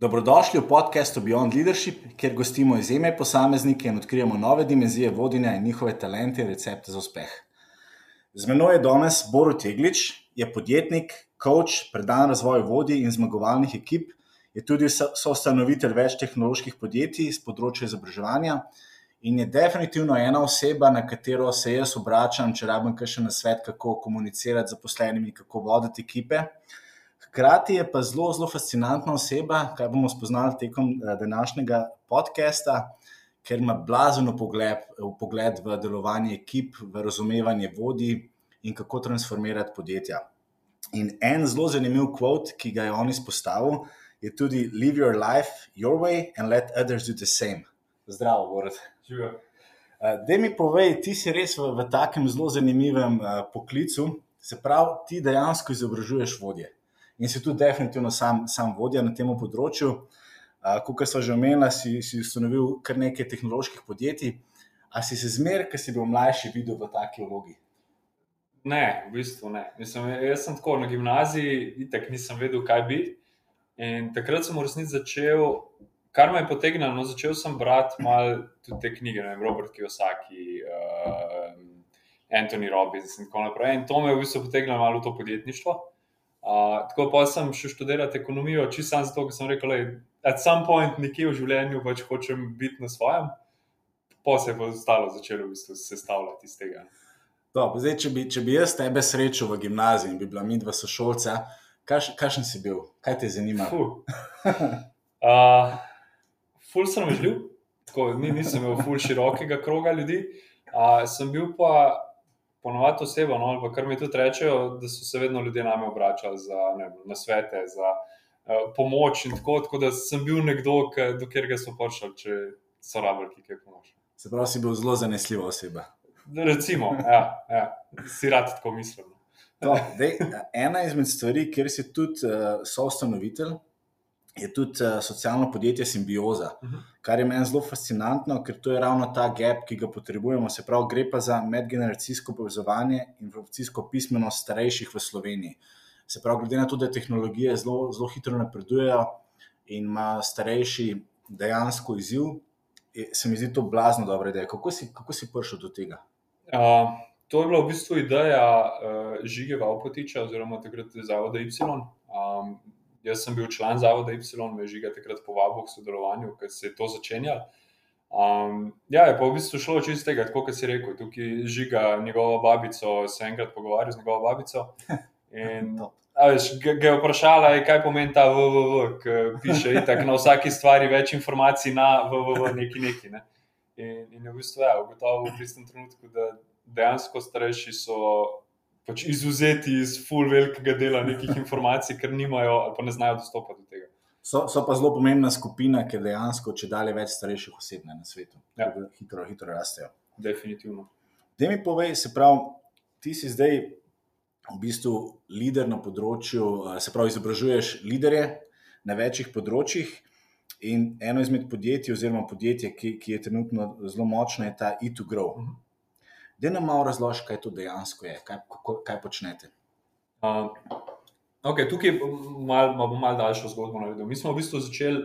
Dobrodošli v podkastu Beyond Leadership, kjer gostimo izjemne posameznike in odkrijemo nove dimenzije vodenja in njihove talente in recepte za uspeh. Z menoj je danes Borut Jeglič, je podjetnik, coach, predan razvoju vodij in zmagovalnih ekip, je tudi soustanovitelj več tehnoloških podjetij z področja izobraževanja in je definitivno ena oseba, na katero se jaz obračam, če rabim še na svet, kako komunicirati z zaposlenimi, kako voditi ekipe. Hkrati je pa zelo, zelo fascinantna oseba, kar bomo spoznali tekom eh, današnjega podcasta, ker ima blazen pogled, pogled v delovanje ekip, v razumevanje vodij in kako transformirati podjetja. In en zelo zanimiv kvot, ki ga je on izpostavil, je tudi: Live your life your way and let others do the same. Zdravo, Borod. Živijo. Eh, da mi povej, ti si res v, v takem zelo zanimivem uh, poklicu, se pravi, ti dejansko izobražuješ vodje in si tudi definitivno sam, sam vodja na tem področju. Uh, Kot smo že omenili, si, si ustanovil kar nekaj tehnoloških podjetij. A si se zmeraj, ki si bil mlajši, videl v taki vlogi? Ne, v bistvu ne. Mislim, jaz sem tako na gimnaziji, tako nisem vedel, kaj bi. In takrat sem v resnici začel, kar me je potegnilo, no, začel sem brati malo tudi te knjige, ne, Robert Kiyosaki, uh, Anthony Robbins in tako naprej. In to me je v bistvu potegnilo malo v to podjetništvo tako pa sem šel študirati ekonomijo, čisto samo zato, ker sem rekel, da at some point nekje v življenju pač hočem biti na svojem, pa se je pa ostalo začelo v bistvu sestavljati iz tega. To, zdaj, če, bi, če bi jaz tebe srečal v gimnaziji in bi bila mi dva sošolca, kakšen si bil, kaj te zanima? uh, ful sem želel, tako ni, nisem imel ful širokega kroga ljudi. Uh, sem bil pa ponovadi oseba, no, ali kar mi tudi rečejo, da so se vedno ljudje name obračali za ne, svete, za uh, pomoč in tako, tako da sem bil nekdo, do katerega so prišli, če so rabili kaj pomoč. Se pravi, si bil zelo zanesljiva oseba. Recimo, ja, ja, si rad tako mislim. To, dej, ena izmed stvari, kjer si tudi uh, soustanovitelj, je tudi uh, socialno podjetje Symbioza, uh mhm. -huh. kar je meni zelo fascinantno, ker to je ravno ta gap, ki ga potrebujemo. Se pravi, gre pa za medgeneracijsko povezovanje in informacijsko pismenost starejših v Sloveniji. Se pravi, glede na to, da tehnologije zelo, zelo hitro napredujejo in ima starejši dejansko izziv, se mi zdi to blazno dobra ideja. Kako si, kako si prišel do tega? Uh, to je bila v bistvu ideja uh, Žige Valpotiča, oziroma takrat Zavoda Y. Um, jaz sem bil član Zavoda Y, me je žiga takrat povabil k sodelovanju, ker se je to začenjalo. Um, ja, je pa v bistvu šlo čisto tega, kot si rekel. Tukaj žiga njegovo babico, se enkrat pogovarjal z njegovo babico. In, veš, ga je vprašala, kaj pomeni ta VWW, ki piše itak, na vsaki stvari več informacij na VWW, neki neki. Ne. In, in je v bistvu ja, ugotovil v tistem trenutku, da dejansko starejši so pač izuzeti iz full velikega dela nekih informacij, ker nimajo ali pa ne znajo dostopati do tega. So, so pa zelo pomembna skupina, ker dejansko če dalje več starejših oseb na svetu, ja. hitro, hitro rastejo. Definitivno. Da mi povej, se pravi, ti si zdaj v bistvu voditelj na področju, se pravi, izobražuješ voditelje na večjih področjih. In eno izmed podjetij, oziroma podjetje, ki, ki je trenutno zelo močno, je ta E2Grow. Uh -huh. Da nam malo razloži, kaj to dejansko je, kaj, kako, kaj počnete. Uh, okay, tukaj bom malo mal, mal daljšo zgodbo naredil. Mi smo v bistvu začeli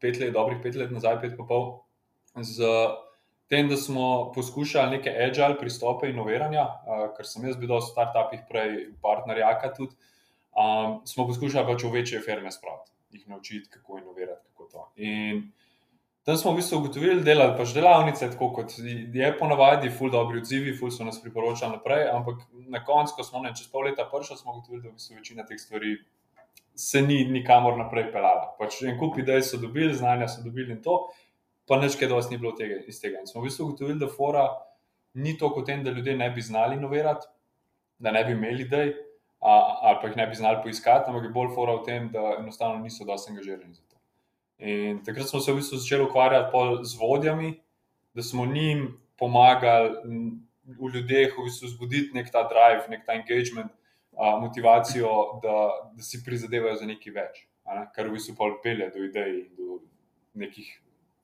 pet let, dobrih pet let nazaj, pet pa pol, z tem, da smo poskušali neke agile pristope inoviranja, uh, ker sem jaz bil v startupih prej partnerjaka tudi. Um, smo poskušali pač v večje firme spraviti, jih naučiti, kako inovirati. Kako to. In Tam smo v bistvu ugotovili, delali pač delavnice, tako kot je ponavadi, ful dobri odzivi, ful so nas priporočali naprej. Ampak na koncu, ko smo ne, čez pol leta prišli, smo ugotovili, da v bistvu večina teh stvari se ni nikamor naprej pelala. Pač en kup idej so dobili, znanja so dobili in to, pa neč kaj dosti ni bilo tega, iz tega. In smo v bistvu ugotovili, da fora ni to kot tem, da ljudje ne bi znali inovirati, da ne bi imeli idej ali pa jih ne bi znali poiskati, ampak je bolj fora v tem, da enostavno niso dosti angažirani za to. In takrat smo se v bistvu začeli ukvarjati z vodjami, da smo njim pomagali v ljudeh, v bistvu zbuditi nek ta drive, nek ta engagement, a, motivacijo, da, da si prizadevajo za nekaj več, ne? kar v bistvu pelje do idej do nekih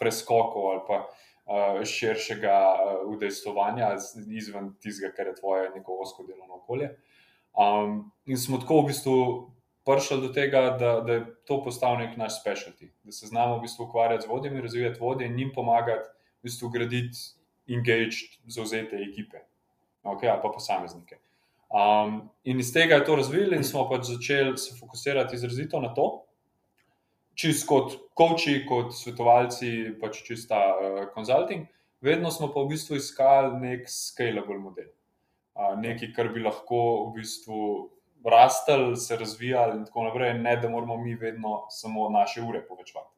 preskokov ali pa a, širšega udejstovanja izven tistega, kar je tvoje neko osko delovno okolje. Um, in smo tako v bistvu prišli do tega, da, da je to postal nek naš specialty, da se znamo v bistvu ukvarjati z vodjem, razvijati vodje in jim pomagati v bistvu graditi engaged, zauzete ekipe, okay, ali pa posameznike. Um, in iz tega je to razvili, in smo pač začeli se fokusirati izrazito na to, čist kot coachi, kot svetovalci, pač čista konzulting. Uh, vedno smo pa v bistvu iskali nek scalable model, uh, nekaj, kar bi lahko v bistvu rastel, se razvijal in tako naprej, ne da moramo mi vedno samo naše ure povečevati.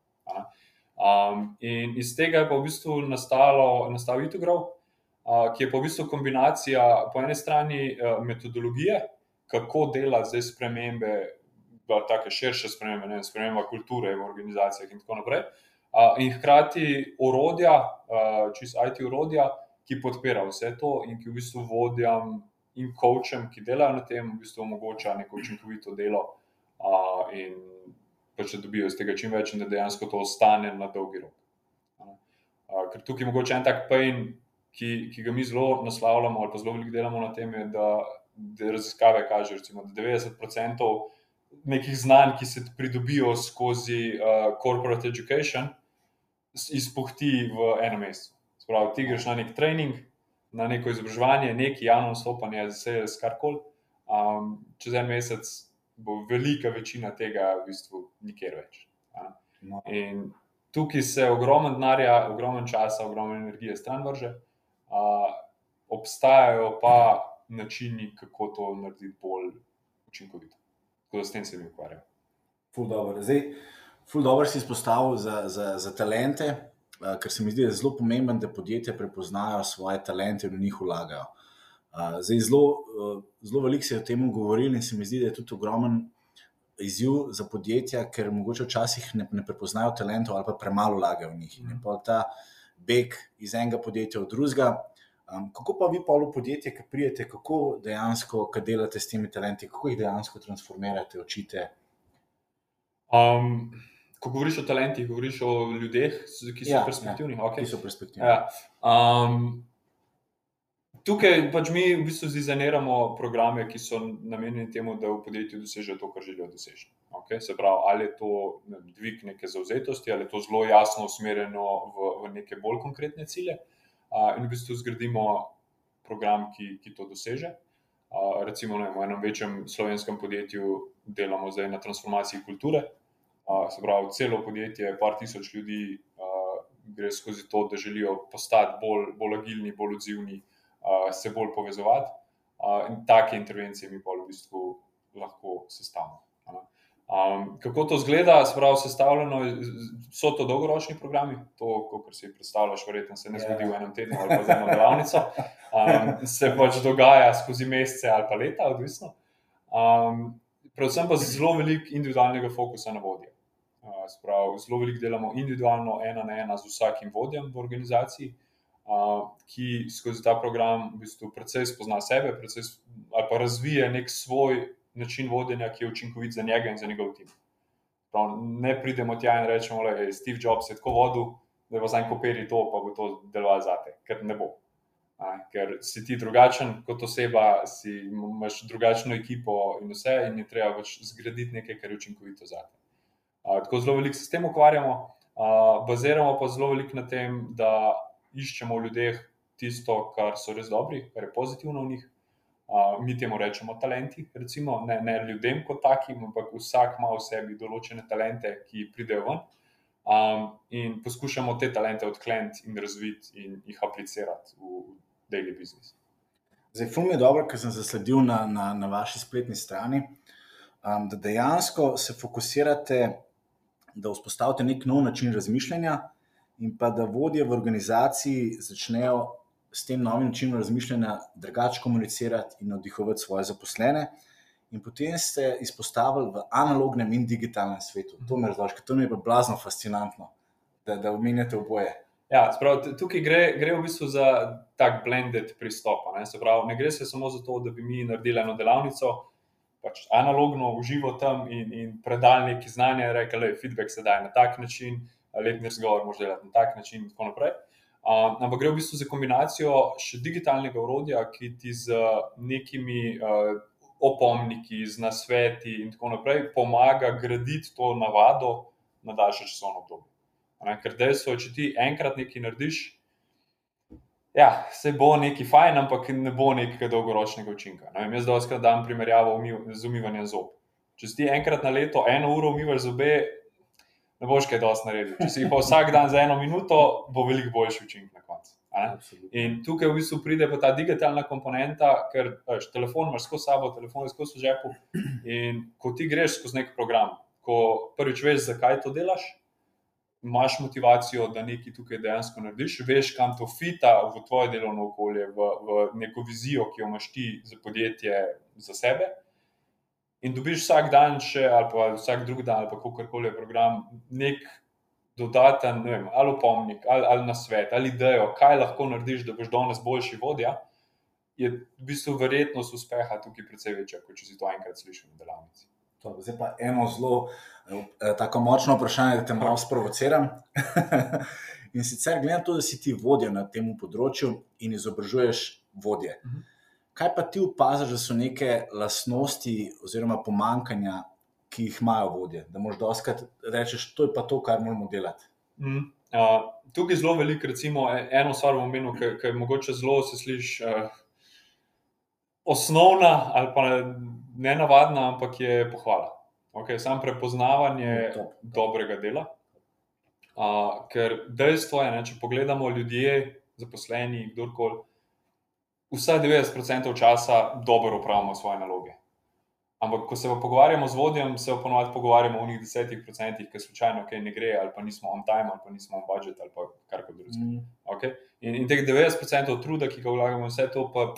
Um, in iz tega je pa v bistvu nastalo, nastalo Itogrov, uh, ki je pa v bistvu kombinacija po eni strani uh, metodologije, kako delati zdaj spremembe, pa tako širše spremembe, ne sprememba kulture v organizacijah in tako naprej. Uh, in hkrati orodja, uh, čist IT orodja, ki podpira vse to in ki v bistvu vodjam in coachem, ki delajo na tem, v bistvu omogoča neko učinkovito delo uh, in pa če dobijo iz tega čim več, in da dejansko to ostane na dolgi rok. Uh, ker tukaj je mogoče en tak pain, ki, ki ga mi zelo naslavljamo, ali pa zelo veliko delamo na tem, je, da, da raziskave kažejo, recimo, da 90% nekih znanj, ki se pridobijo skozi uh, corporate education, izpuhti v enem mesecu. Spravi, ti greš na nek trening, na neko izobraževanje, neki javno nastopanje, vse je skarkoli. Um, čez en mesec bo velika večina tega v bistvu nikjer več. No. In tukaj se ogromno denarja, ogromno časa, ogromno energije stran vrže, uh, obstajajo pa načini, kako to narediti bolj učinkovito. Tako da s tem se mi ukvarjam. Ful dobro. Zdaj, ful dobro si izpostavil za, za, za talente. Eh, ker se mi zdi, da je zelo pomemben, da podjetja prepoznajo svoje talente in v njih vlagajo. Eh, zdaj, zelo, eh, zelo veliko se je o tem govorilo in se mi zdi, da je tudi ogromen izziv za podjetja, ker mogoče včasih ne, ne prepoznajo talentov ali pa premalo vlagajo v njih. In pa ta beg iz enega podjetja v drugega. Um, kako pa vi, v podjetje, ki prijete, kako dejansko, kaj delate s temi talenti, kako jih dejansko transformirate, učite? Um, ko govoriš o talentih, govoriš o ljudeh, ki so ja, perspektivni. Ja, okay. Ki so perspektivni. Ja. Um, tukaj pač mi v bistvu dizajniramo programe, ki so namenjeni temu, da v podjetju dosežejo to, kar želijo doseči. Okay? Se pravi, ali je to ne, dvig neke zauzetosti, ali je to zelo jasno usmerjeno v, v neke bolj konkretne cilje. Uh, in v bistvu zgradimo program, ki, ki to doseže. Uh, recimo, ne, v enem večjem slovenskem podjetju delamo zdaj na transformaciji kulture, se pravi, celo podjetje, par tisoč ljudi gre skozi to, da želijo postati bolj, bolj agilni, bolj odzivni, se bolj povezovati. In take intervencije mi pa v bistvu lahko sestavimo. Um, kako to zgleda, spravo sestavljeno, so to dolgoročni programi, to, kot si predstavljaš, verjetno se ne ja. zgodi v enem tednu ali pa eno delavnico, um, se pač dogaja skozi mesece ali pa leta, odvisno. Um, predvsem pa zelo veliko individualnega fokusa na vodje. Sprav, zelo veliko delamo individualno, ena na ena z vsakim vodjem v organizaciji, ki skozi ta program v bistvu precej spozna sebe, precej, ali pa razvije nek svoj način vodenja, ki je učinkovit za njega in za njegov tim. Prav, ne pridemo tja in rečemo, da je Steve Jobs je tako vodil, da je zdaj koperi to, pa bo to delovalo zate, ker ne bo. A, ker si ti drugačen kot oseba, si, imaš drugačno ekipo in vse, in je treba pač zgraditi nekaj, kar je učinkovito zate tako zelo veliko se s tem ukvarjamo, baziramo pa zelo veliko na tem, da iščemo v ljudeh tisto, kar so res dobri, kar je pozitivno v njih. Mi temu rečemo talenti, recimo, ne, ne ljudem kot takim, ampak vsak ima v sebi določene talente, ki pridejo ven. Um, in poskušamo te talente odkleniti in razviti in jih aplicirati v daily business. Zdaj, fum je dobro, ker sem zasledil na, na, na vaši spletni strani, um, da dejansko se fokusirate da vzpostavite nek nov način razmišljanja, in pa da vodje v organizaciji začnejo s tem novim načinom razmišljanja drugače komunicirati in navdihovati svoje zaposlene. In potem ste izpostavili v analognem in digitalnem svetu. To me razloži, to mi je blazno fascinantno, da, da omenjate oboje. Ja, sprav, tukaj gre, gre v bistvu za tak blended pristop. Ne? Prav, ne gre se samo za to, da bi mi naredili eno delavnico, pač analogno uživo tam in, in predali neki znanje, rekel, da feedback sedaj na tak način, letni razgovor lahko delati na tak način, in tako naprej. Um, ampak gre v bistvu za kombinacijo še digitalnega urodja, ki ti z nekimi uh, opomniki, z nasveti in tako naprej, pomaga graditi to navado na daljše časovno obdobje. Ker dejstvo je, če ti enkrat nekaj narediš, ja, se bo nekaj fajn, ampak ne bo nekega dolgoročnega učinka. Ne vem, jaz doskrat dam primerjavo z umivanjem zob. Če si ti enkrat na leto eno uro umivaš zobe, ne boš kaj dosti naredil. Če si jih pa vsak dan za eno minuto, bo veliko boljši učinek na koncu. In tukaj v bistvu pride pa ta digitalna komponenta, ker veš, telefon imaš skozi sabo, telefon je skozi žepu. In ko ti greš skozi nek program, ko prvič veš, zakaj to delaš, imaš motivacijo, da nekaj tukaj dejansko narediš, veš, kam to fita v tvoje delovno okolje, v, v neko vizijo, ki jo imaš ti za podjetje, za sebe. In dobiš vsak dan, še, ali pa vsak drugi dan, ali pa kako koli je program, nek dodaten, ne vem, ali opomnik, ali, ali na svet, ali idejo, kaj lahko narediš, da boš danes boljši vodja. Je v bistvu verjetnost uspeha tukaj precej večja, kot če si to enkrat slišal v delavnici. To, zdaj pa eno zelo eh, tako močno vprašanje, da te malo sprovociram. in sicer, glede na to, da si ti vodja na tem področju in izobražuješ vodje. Uh -huh. Kaj pa ti opaziš, da so neke lastnosti oziroma pomankanja, ki jih imajo vodje? Da moš doskrat reči, to je pa to, kar moramo delati. Uh -huh. uh, tukaj je zelo veliko, recimo, e, eno stvar v omenu, ki je mogoče zelo se sliši. Uh, Osnovna ali pa ne navadna, ampak je pohvala. Okay, sam prepoznavanje no, dobrega dela. Uh, ker dejstvo je, da če pogledamo ljudi, zaposleni, kdorkoli, vsaj 90% časa dobro upravljamo svoje naloge. Ampak, ko se pa pogovarjamo z vodjem, se ponovadi pogovarjamo o njih 10%, ki slučajno okay, ne gre, ali pa nismo on time, ali pa nismo on budget, ali pa karkoli drugega. Mm. Okay? In, in teh 90% truda, ki ga vlagamo, vse to pa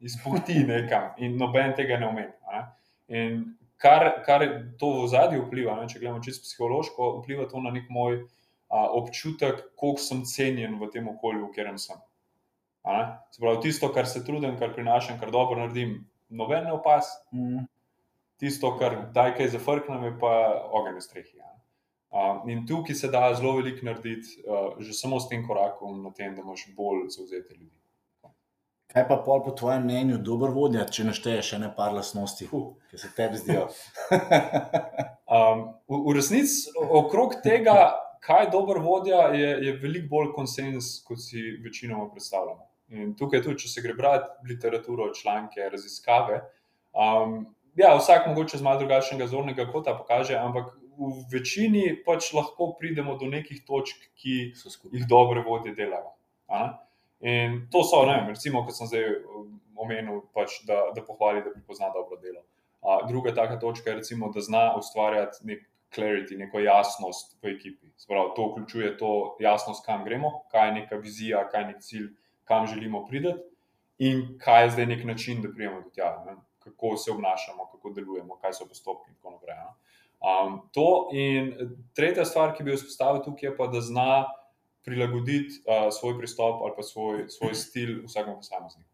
izpuhti nekam in noben tega ne omeni. In kar, kar to v zadnji vpliva, ne, če gledamo čisto psihološko, vpliva to na nek moj a, občutek, koliko sem cenjen v tem okolju, v katerem sem. Se pravi, tisto, kar se trudim, kar prinašam, kar dobro naredim, noben ne opas. Mm. Tisto, kar daj kaj zafrknem, je pa ogenj v strehi. Uh, in tukaj se da zelo veliko narediti, uh, že samo s tem korakom, na tem, da imaš bolj zauzete ljudi. Kaj pa pol po tvojem mnenju dober vodja, če našteješ še nekaj lasnosti, uh. ki se tebi zdijo? um, v, v resnici okrog tega, kaj je dober vodja, je, je veliko bolj konsens, kot si večinoma predstavljamo. In tukaj, tudi, če se gre brati literaturo, članke, raziskave, um, ja, vsak mogoče z malo drugačnega zornega kota pokaže, ampak v večini pač lahko pridemo do nekih točk, ki jih dobre vodje delajo. In to so, ne vem, recimo, kot sem zdaj um, omenil, pač, da, da pohvali, da pripozna dobro delo. A, druga taka točka je, recimo, da zna ustvarjati nek clarity, neko jasnost v ekipi. Sprav, to vključuje to jasnost, kam gremo, kaj je neka vizija, kaj je nek cilj, kam želimo priti in kaj je zdaj nek način, da prijemo do tega, ne? kako se obnašamo, kako delujemo, kaj so postopki in tako naprej. Um, to in tretja stvar, ki bi jo izpostavil tukaj, je pa, da zna prilagoditi uh, svoj pristop ali pa svoj, svoj stil vsakemu posamezniku.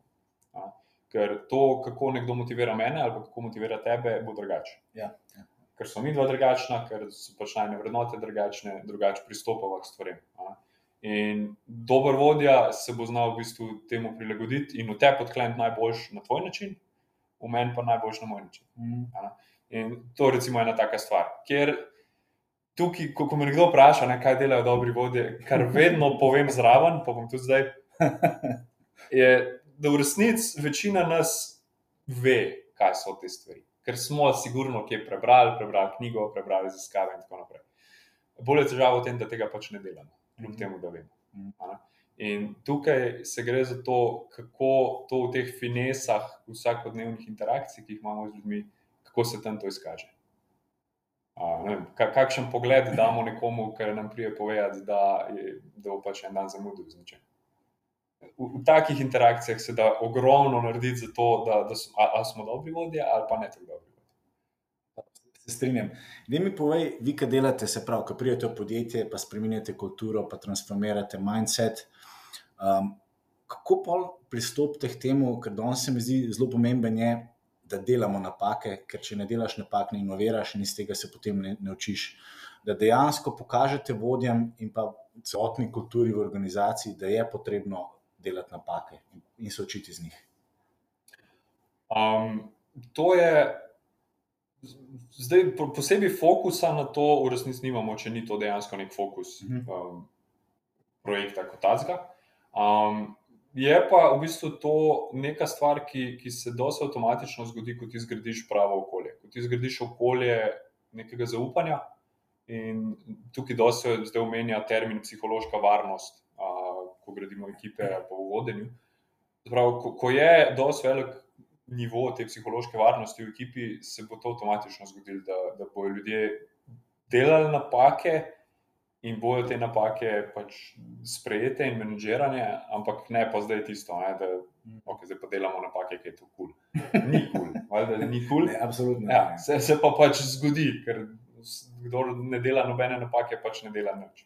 Uh, ker to, kako nekdo motivira mene ali kako motivira tebe, bo drugače. Ja, ja. Ker so mi dva drugačna, ker so pač najne vrednote drugačne, drugače pristopamo k stvarem. Uh. In dober vodja se bo znal v bistvu temu prilagoditi in v te podkleniti najboljš na tvoj način, v meni pa najboljš na moj način. Mm. In to je recimo ena taka stvar. Ker tukaj, ko, ko me kdo vpraša, ne, kaj delajo dobri vodje, kar vedno povem zraven, pa bom tudi zdaj. Je, da v resnici večina nas ve, kaj so te stvari. Ker smo sigurno kje prebrali, prebrali knjigo, prebrali raziskave in tako naprej. Bolje je težava v tem, da tega pač ne delamo, kljub temu, da vemo. A? In tukaj se gre za to, kako to v teh finesah, vsakodnevnih interakcijah, ki jih imamo z ljudmi, kako se tam to izkaže vem, kakšen pogled damo nekomu, ki nam prije povedati, da, je, da bo pač en dan zamudil z nečem. V, v takih interakcijah se da ogromno narediti za to, da, da smo, a, a smo dobri vodje ali pa ne tako dobri. Se strinjam. Da mi povej, vi, kaj delate, se pravi, ko prijete v podjetje, pa spremenjate kulturo, pa transformirate mindset. Um, kako pa pristopite k temu, ker danes se mi zdi zelo pomemben, je, da delamo napake, ker če ne delaš napak, ne inoviraš in iz tega se potem ne, ne učiš. Da dejansko pokažete vodjem in pa celotni kulturi v organizaciji, da je potrebno delati napake in se učiti iz njih. Um, to je. Zdaj, posebej fokusa na to, v resnici, nimamo, če ni to dejansko nek fokus um, projekta kot tazga. Um, je pa v bistvu to neka stvar, ki, ki se dosti avtomatično zgodi, ko ti zgradiš pravo okolje. Ko ti zgradiš okolje nekega zaupanja. In tukaj dosti se zdaj omenja termin psihološka varnost, uh, ko gradimo ekipe po vodenju. Prav, ko, ko je dosti velik nivo te psihološke varnosti v ekipi, se bo to avtomatično zgodilo, da, da bodo ljudje delali napake in bojo te napake pač sprejete in menedžirane, ampak ne pa zdaj tisto, ne, da okay, zdaj pa delamo napake, ki je to kul. Cool. Ni kul, cool, da ni kul. Cool. Absolutno. Ja, se, se pa pač zgodi, ker kdo ne dela nobene napake, pač ne dela nič.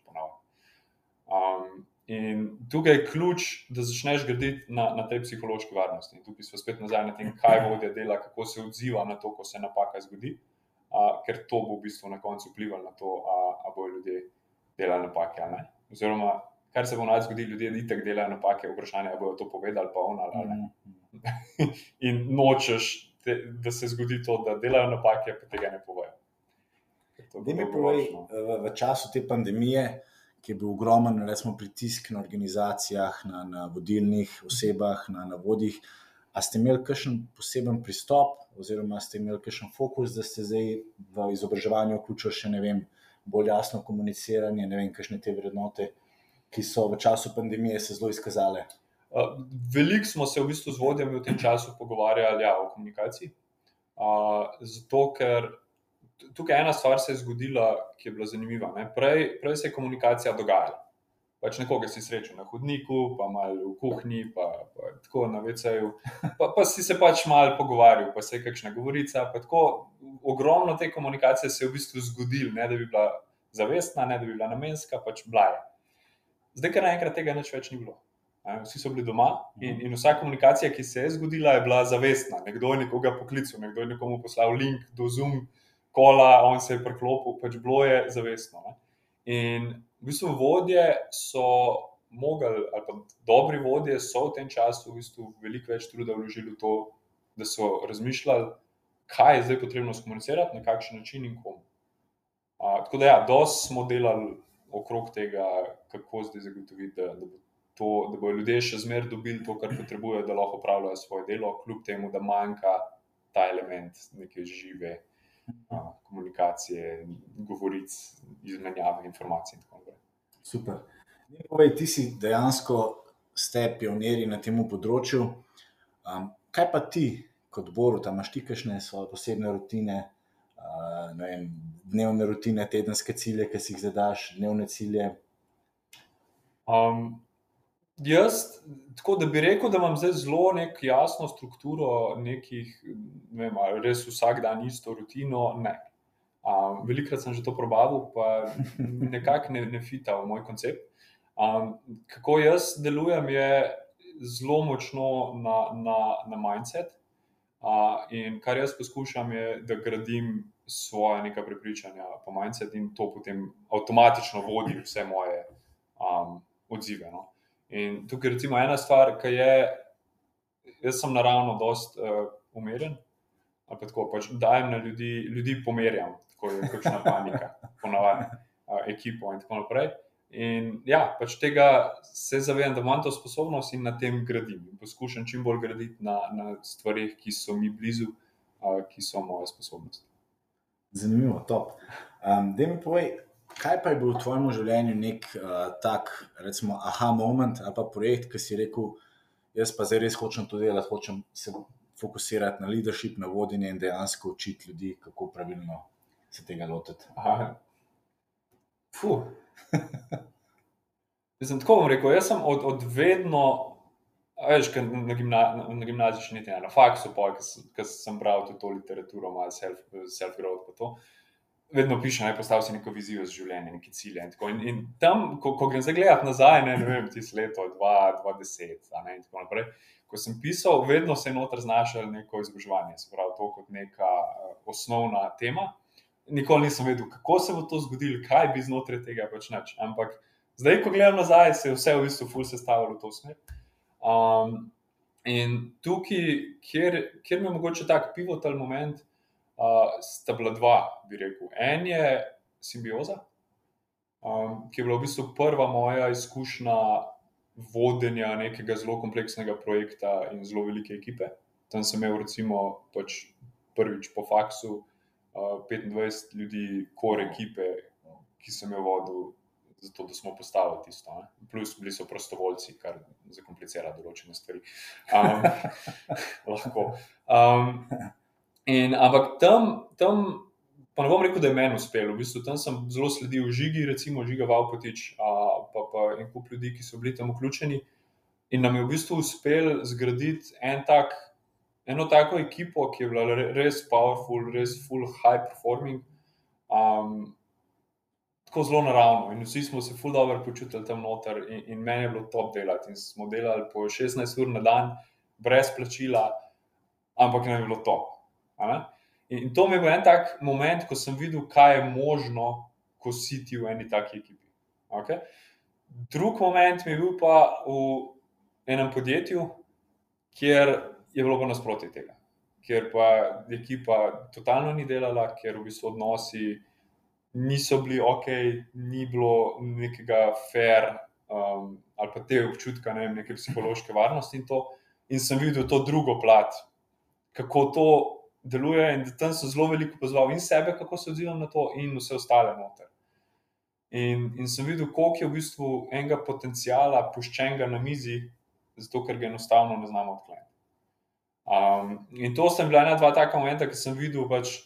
Um, in tukaj je ključ, da začneš graditi na, na tej psihološki varnosti. In tukaj smo spet nazaj na tem, kaj vodja dela, kako se odziva na to, ko se napaka zgodi, uh, ker to bo v bistvu na koncu vplivalo na to, ali bojo ljudje delali napake. Oziroma, kar se bo naj zgodilo, ljudje itek delajo napake, vprašanje je, bodo to povedali, pa on ali ne. Mhm. In nočeš, te, da se zgodi to, da delajo napake, pa tega ne povejo. Da mi povej, v, v času te pandemije, ki je bil ogromen, recimo, pritisk na organizacijah, na, na vodilnih osebah, na, na vodjih. A ste imeli kakšen poseben pristop, oziroma ste imeli kakšen fokus, da ste zdaj v izobraževanju vključili še ne vem, bolj jasno komuniciranje, ne vem, kakšne te vrednote, ki so v času pandemije se zelo izkazale. Veliko smo se v bistvu z vodjami v tem času pogovarjali ja, o komunikaciji. Uh, zato, ker tukaj ena stvar se je zgodila, ki je bila zanimiva. Prej, prej se je komunikacija dogajala. Pač nekoga si srečal na hodniku, pa malo v kuhinji, pa, pa tako na VC-ju. Pa, pa si se pač malo pogovarjal, pa se je kakšna govorica. Tako, ogromno te komunikacije se je v bistvu zgodilo, ne da bi bila zavestna, ne da bi bila namenska, pač blaje. Zdaj, ker naenkrat tega nič več ni bilo. Vsi so bili doma in, in vsa komunikacija, ki se je zgodila, je bila zavestna. Nekdo je nekoga poklical, nekdo je nekomu poslal link do Zoom, kola, on se je preklopil, pač bilo je zavestno. Ne? In v bistvu vodje so mogli, ali pa dobri vodje so v tem času v bistvu veliko več truda vložili v to, da so razmišljali, kaj je zdaj potrebno skomunicirati, na kakšen način in komu. A, tako da, ja, dosti smo delali okrog tega, kako zdaj zagotoviti, da, da, bo to, da bodo ljudje še zmeraj dobili to, kar potrebujejo, da lahko opravljajo svoje delo, kljub temu, da manjka ta element neke žive komunikacije, govoric, izmenjave informacij. Super. Povej, ti si dejansko ste pionirji na tem področju. Um, kaj pa ti, kot Boru, tam imaš ti kakšne svoje posebne rutine, uh, vem, dnevne rutine, tedenske cilje, ki si jih zadaš, dnevne cilje? Um, jaz, tako da bi rekel, da imam zdaj zelo jasno strukturo nekih, ne vem, res vsak dan isto rutino. Ne. Um, velikrat sem že to probal, pa nekako ne, ne fita v moj koncept. Um, kako jaz delujem, je zelo močno na, na, na mindset. In kar jaz poskušam, je, da gradim svoje neka prepričanja, pa mindset in to potem avtomatično vodi vse moje um, odzive. No. In tukaj je ena stvar, ki je, jaz sem naravno dost uh, umeren, ali pa tako pač dajem na ljudi, ljudi pomerjam, tako je kakšna panika, ponavadi uh, ekipo in tako naprej. In ja, pač tega se zavedam, da imam to sposobnost in na tem gradim. Poskušam čim bolj graditi na, na stvarih, ki so mi blizu, uh, ki so moje sposobnosti. Zanimivo, top. Um, da mi povej, kaj pa je bil v tvojem življenju nek uh, tak, recimo, aha moment ali pa projekt, ki si rekel, jaz pa zdaj res hočem to delati, hočem se fokusirati na leadership, na vodenje in dejansko učiti ljudi, kako pravilno se tega lotiti. Fuh. Sem tako vam rekel, jaz sem od, od vedno, veš, na, gimna, na, na gimnaziji še niti ne, na faksu, ker sem bral tudi to literaturo, malo self-growth. Self vedno pišem, naj postavim si neko vizijo z življenjem, neki cilje. In, in, in tam, ko, ko grem zagledati nazaj, ne, ne vem, ti si leto 2010 in tako naprej. Ko sem pisal, vedno se je noter znašel neko izobraževanje, se pravi, to kot neka uh, osnovna tema nikoli nisem vedel, kako se bo to zgodilo, kaj bi znotraj tega počneč. Ampak zdaj, ko gledam nazaj, se je vse v bistvu ful sestavilo v to smer. Um, In tukaj, kjer, kjer mi je mogoče tak pivotal moment, uh, sta bila dva, bi rekel. En je simbioza, um, ki je bila v bistvu prva moja izkušnja vodenja nekega zelo kompleksnega projekta in zelo velike ekipe. Tam sem imel, recimo, pač prvič po faksu uh, 25 ljudi, kor ekipe, ki sem jo vodil zato da smo postavili tisto. Ne? Plus, bili so prostovoljci, kar zakomplicira določene stvari. Um, lahko. Um, in, ampak tam, tam, pa ne bom rekel, da je meni uspelo. V bistvu tam sem zelo sledil žigi, recimo žiga Valpotič, pa, pa en kup ljudi, ki so bili tam vključeni. In nam je v bistvu uspel zgraditi en tak, eno tako ekipo, ki je bila res powerful, res full high performing. Um, tako zelo naravno in vsi smo se ful dobro počutili tam noter in, in meni je bilo top delati. In smo delali po 16 ur na dan, brez plačila, ampak nam je bilo top. In, in to mi je bil en tak moment, ko sem videl, kaj je možno, ko si ti v eni taki ekipi. Okay? Drug moment mi je bil pa v enem podjetju, kjer je bilo pa nasprotje tega. Ker pa ekipa totalno ni delala, ker v bistvu odnosi niso bili ok, ni bilo nekega fair um, ali pa te občutka, ne vem, neke psihološke varnosti in. In sem videl to drugo plat, kako to deluje, in tam sem zelo veliko pozval in sebe, kako se odzivam na to, in vse ostale noter. In, in sem videl, koliko je v bistvu enega potencijala puščenega na mizi, zato ker ga enostavno ne znamo odkleniti. Um, in to sem bila ena, dva taka momenta, ki sem videl, pač,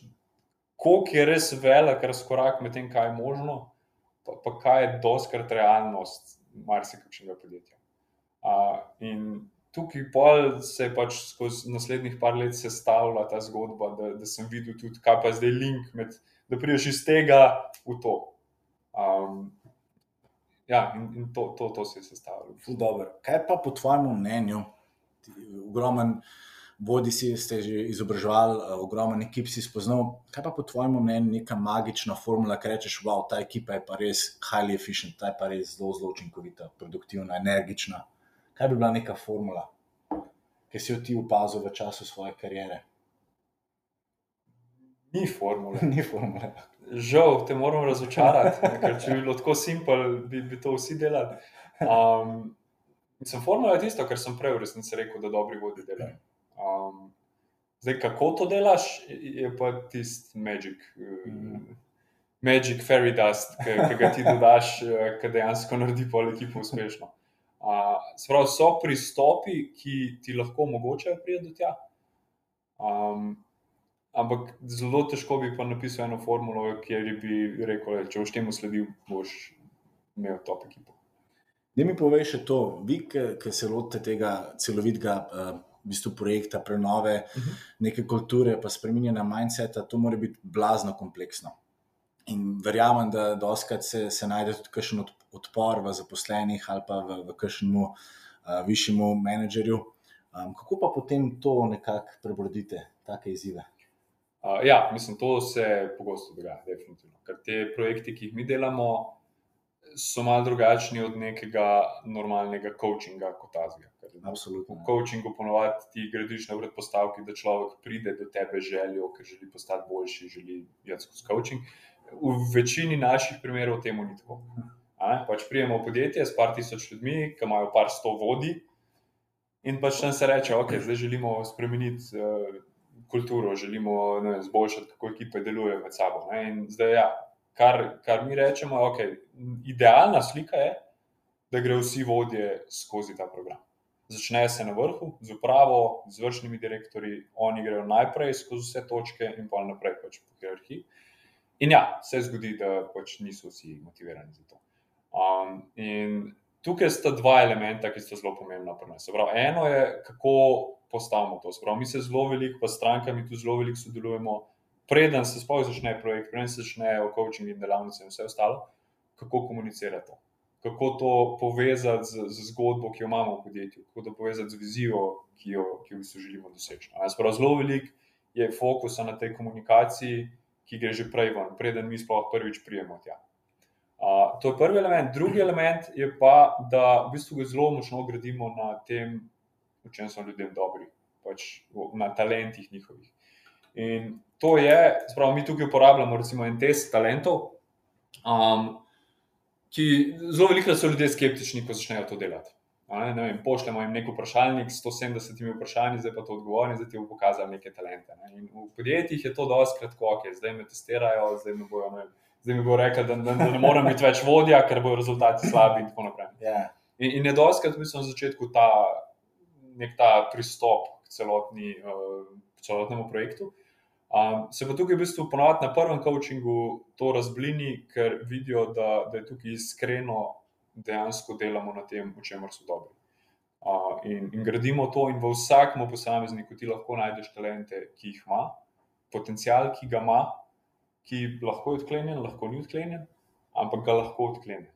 koliko je res velik razkorak med tem, kaj je možno, pa, pa kaj je doskrat realnost marsikšnega podjetja. Uh, in tukaj se je pač skozi naslednjih par let sestavila ta zgodba, da, da sem videl tudi, kaj pa je zdaj link, med, da prideš iz tega v to. Um, ja, in, in to, to, to se je sestavilo. Kaj pa po tvojem mnenju, ogromen bodi si ste že izobraževali, uh, ogromno ekip si spoznal. Kaj pa po tvojem mnenju neka magična formula, ki rečeš, wow, ta ekipa je pa res highly efficient, ta je pa res zelo, zelo učinkovita, produktivna, energična. Kaj bi bila neka formula, ki si jo ti opazil v času svoje kariere? Ni formule. Ni formule. Žal te moram razočarati, ker če bi bilo tako simpel, bi, bi to vsi delali. Um, sem formula tisto, kar sem prej v resnici rekel, da dobri vodi delajo. Um, zdaj, kako to delaš, je pa tisti magic, mm. magic fairy dust, ki ga ti dodaš, eh, ki dejansko naredi pol ekipo uspešno. Sprav, so pristopi, ki ti lahko omogočajo priti do tja. Um, ampak zelo težko bi pa napisal eno formulo, kjer bi rekel, da če boš temu sledil, boš imel top ekipo. Da mi poveš to, vi, ki se lotite tega celovitega uh, v bistvu projekta prenove uh mhm. -huh. neke kulture, pa spremenjena mindseta, to mora biti blazno kompleksno. In verjamem, da doskrat se, se najde tudi kakšen odpor v zaposlenih ali pa v, v kakšnemu uh, višjemu menedžerju. Um, kako pa potem to nekako prebrodite, take izzive? Uh, ja, mislim, to se pogosto dogaja, definitivno. Ker te projekte, ki jih mi delamo, so malo drugačni od nekega normalnega coachinga kot azija. Absolutno. V coachingu ponovadi ti gradiš na predpostavki, da človek pride do tebe željo, ker želi postati boljši, želi jeti skozi coaching. V večini naših primerov temu ni tako. Pač prijemo v podjetje s par tisoč ljudmi, ki imajo par sto vodi, in pač tam se reče, ok, zdaj želimo spremeniti uh, kulturo, želimo ne, zboljšati, kako ekipe delujejo med sabo. Ne? In zdaj, ja, kar, kar mi rečemo, ok, idealna slika je, da grejo vsi vodje skozi ta program začne se na vrhu, z upravo, z vršnimi direktori, oni grejo najprej skozi vse točke in pa naprej pač po hierarhiji. In ja, se zgodi, da pač niso vsi motivirani za to. Um, in tukaj sta dva elementa, ki sta zelo pomembna pri nas. Prav, eno je, kako postavimo to. Prav, mi se zelo veliko, pa s strankami tu zelo veliko sodelujemo, preden se sploh začne projekt, preden se začnejo coaching in delavnice in vse ostalo, kako komunicirati to kako to povezati z, z zgodbo, ki jo imamo v podjetju, kako to povezati z vizijo, ki jo, ki jo želimo doseči. Sprav, zelo velik je fokus na tej komunikaciji, ki gre že prej ven, preden mi sploh prvič prijemo tja. Uh, to je prvi element. Drugi element je pa, da v bistvu zelo močno gradimo na tem v čem so ljudem dobri, pač na talentih njihovih. In to je, spravo, mi tukaj uporabljamo recimo en test talentov, um, ki zelo veliko so ljudje skeptični, ko začnejo to delati. Ne, ne vem, pošljemo jim nek vprašalnik s 170 vprašanji, zdaj pa to odgovori, zdaj ti bo pokazal neke talente. Ne. V podjetjih je to dosti kratko, ok, zdaj me testirajo, zdaj me bojo. Ne, zdaj mi bo rekel, da, da, da ne morem biti več vodja, ker bodo rezultati slabi. In tako naprej. Yeah. Ja. In, in je doskrat, mislim, na začetku ta, ta pristop k celotni, uh, celotnemu projektu. Um, se pa tukaj v bistvu ponovadi na prvem coachingu to razblini, ker vidijo, da, da je tukaj iskreno dejansko delamo na tem, v čemer so dobri. Uh, in, in gradimo to, in v vsakem posamezniku ti lahko najdeš talente, ki jih ima, potencial, ki ga ima, ki lahko je odklenjen, lahko ni odklenjen, ampak ga lahko odklene.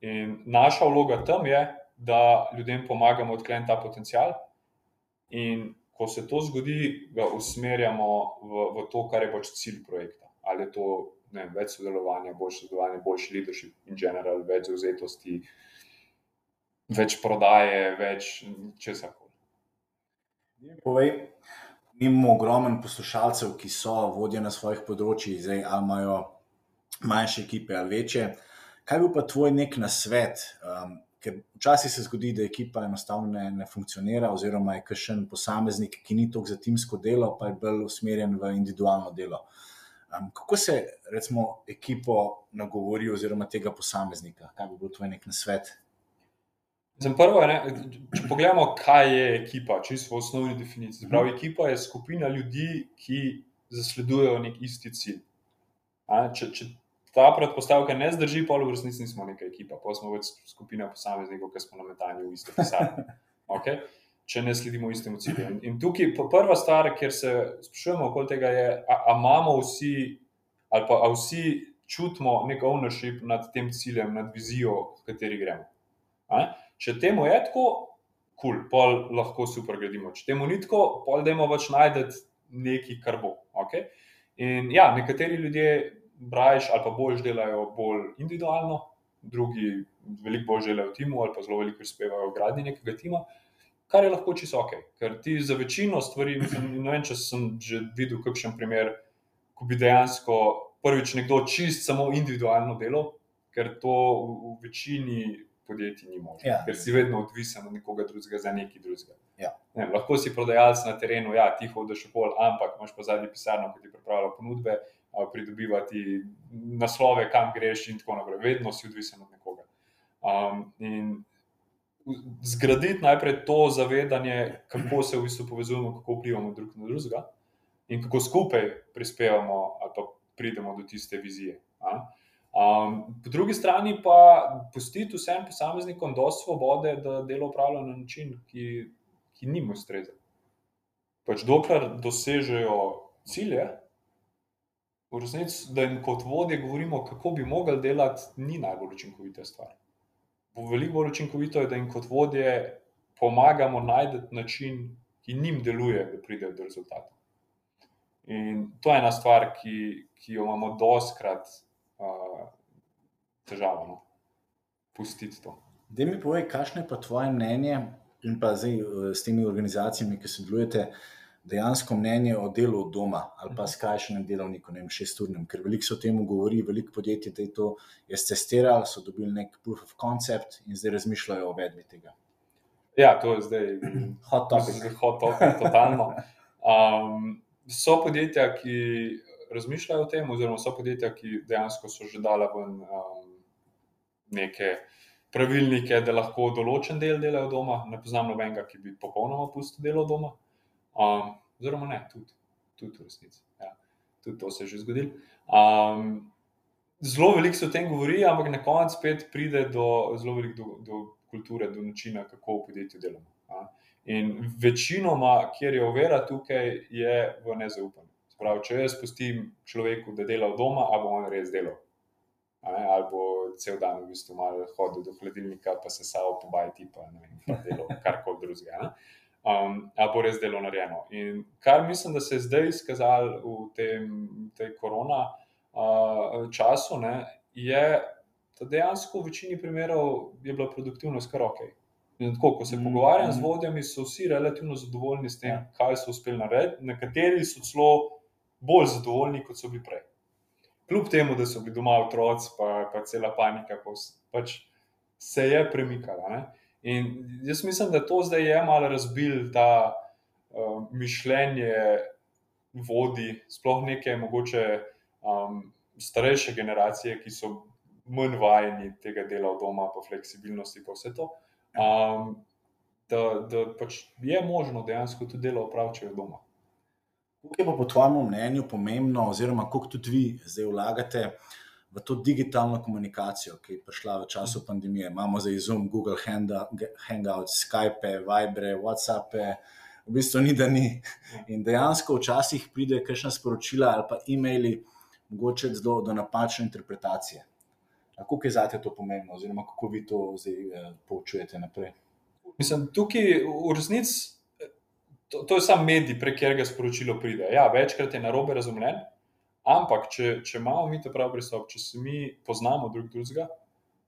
In naša vloga tam je, da ljudem pomagamo odkleniti ta potencial, in ko se to zgodi, ga usmerjamo v, v to, kar je pač cilj projekta. Ali je to vem, več sodelovanja, boljše sodelovanje, boljši leadership in general, več zauzetosti, več prodaje, več česar koli. Povej, imamo ogromno poslušalcev, ki so vodje na svojih področjih, zdaj ali imajo manjše ekipe ali večje. Kaj bi pa tvoj nek nasvet? Um, ker včasih se zgodi, da ekipa enostavno ne, ne funkcionira, oziroma je kakšen posameznik, ki ni toliko za timsko delo, pa je bolj usmerjen v individualno delo. Um, kako se recimo ekipo nagovori, oziroma tega posameznika? Kaj bi bil tvoj nek nasvet? Prvo, ne, če pogledamo, kaj je ekipa, čisto v osnovni definiciji. Pravi, ekipa je skupina ljudi, ki zasledujejo nek isti cilj. A, če, če ta predpostavka ne zdrži, pa v resnici nismo neka ekipa, pa smo več skupina posameznikov, ki smo nametani v isto pisarno. Okay? Če ne sledimo istemu cilju. In, in tukaj je prva stvar, kjer se sprašujemo okoli tega, je, ali imamo vsi, ali pa vsi čutimo nek ownership nad tem ciljem, nad vizijo, v kateri gremo. A? Če temu je tako, kul, cool, pol lahko super gradimo. Če temu ni tako, pol dajmo pač najti nekaj, kar bo. Okay? In ja, nekateri ljudje brajš ali pa boljš delajo bolj individualno, drugi veliko bolj delajo v timu ali pa zelo veliko prispevajo v gradnji nekega tima. Kar je lahko čisto ok, ker ti za večino stvari, ne vem, če sem že videl kakšen primer, ko bi dejansko prvič nekdo čist samo individualno delal, ker to v, v večini podjetij ni možno, ja. ker si vedno odvisen od nekoga drugega za nekaj drugega. Ja. Ne, lahko si prodajalec na terenu, ja, ti hodiš pol, ampak imaš pa zadnji pisarno, ki ti pripravlja ponudbe, pridobivati naslove, kam greš in tako naprej. Vedno si odvisen od nekoga. Um, in zgraditi najprej to zavedanje, kako se v bistvu povezujemo, kako vplivamo drug na drugega in kako skupaj prispevamo ali pa pridemo do tiste vizije. Um, po drugi strani pa pustiti vsem posameznikom dovolj svobode, da delo upravljajo na način, ki, ki njim ustreza. Pač dokler dosežejo cilje, v resnici, da jim kot vodje govorimo, kako bi mogli delati, ni najbolj učinkovita stvar. Veliko bolj učinkovito je, da jim kot vodje pomagamo najti način, ki njim deluje, da pridejo do rezultata. In to je ena stvar, ki, ki jo imamo doskrat uh, težavo. No? Pustiti to. Da mi povej, kakšno je pa tvoje mnenje in pa zdaj uh, s temi organizacijami, ki sodelujete, dejansko mnenje o delu od doma ali pa mhm. skrajšanem delovniku, ne vem, šesturnem, ker veliko se o tem govori, veliko podjetij je to testiralo, so dobili nek proof of concept in zdaj razmišljajo o vedbi tega. Ja, to je zdaj hot topic. Hot topic, totalno. Um, so podjetja, ki razmišljajo o tem, oziroma so podjetja, ki dejansko so že dala ven um, neke pravilnike, da lahko določen del delajo doma. Ne poznam nobenega, ki bi popolnoma pustil delo doma. Um, oziroma, ne, tudi, tudi v resnici. Ja, tudi to se je že zgodilo. Um, zelo veliko se o tem govori, ampak na koncu spet pride do zelo veliko do, do kulture, do načina, kako v podjetju delamo. Ja. In večinoma, kjer je ovira tukaj, je v nezaupanju. Pravi, če jaz pustim človeku, da dela v domu, ali bo on res delal. Ali bo cel dan v bistvu malo hodil do hladilnika, pa se samo pobajati, pa ne vem, delo, karkoli drugega. Um, ali bo res delo narejeno. In kar mislim, da se je zdaj izkazalo v tem tej korona uh, času, ne, je, da dejansko v večini primerov je bila produktivnost kar ok. In tako, ko se Mm, pogovarjam z mm. vodjami, so vsi relativno zadovoljni s tem, Ja. kaj so uspeli narediti. Nekateri so celo bolj zadovoljni, kot so bili prej. Kljub temu, da so bili doma otroci, pa, pa cela panika, pa vs- pač se je premikala. Ne? In jaz mislim, da to zdaj je malo razbil ta uh, mišljenje vodi, sploh neke mogoče um, starejše generacije, ki so manj vajeni tega dela od doma, pa fleksibilnosti, pa vse to. Um, da, da pač je možno dejansko tudi delo opraviti od doma. Kako je pa po tvojem mnenju pomembno, oziroma kako tudi vi zdaj vlagate v to digitalno komunikacijo, ki je prišla v času pandemije? Imamo zdaj Zoom, Google Hangouts, Skype, Vibre, WhatsAppe, v bistvu ni da ni. In dejansko včasih pride kakšna sporočila ali pa e-maili, mogoče do, do napačne interpretacije. Kako je zate to pomembno, oziroma kako vi to zdaj eh, poučujete naprej? Mislim, tukaj v resnici to, to je sam medij, prek katerega sporočilo pride. Ja, večkrat je narobe razumljen, ampak če, če imamo mi ta pravi pristop, če se mi poznamo drug drugega,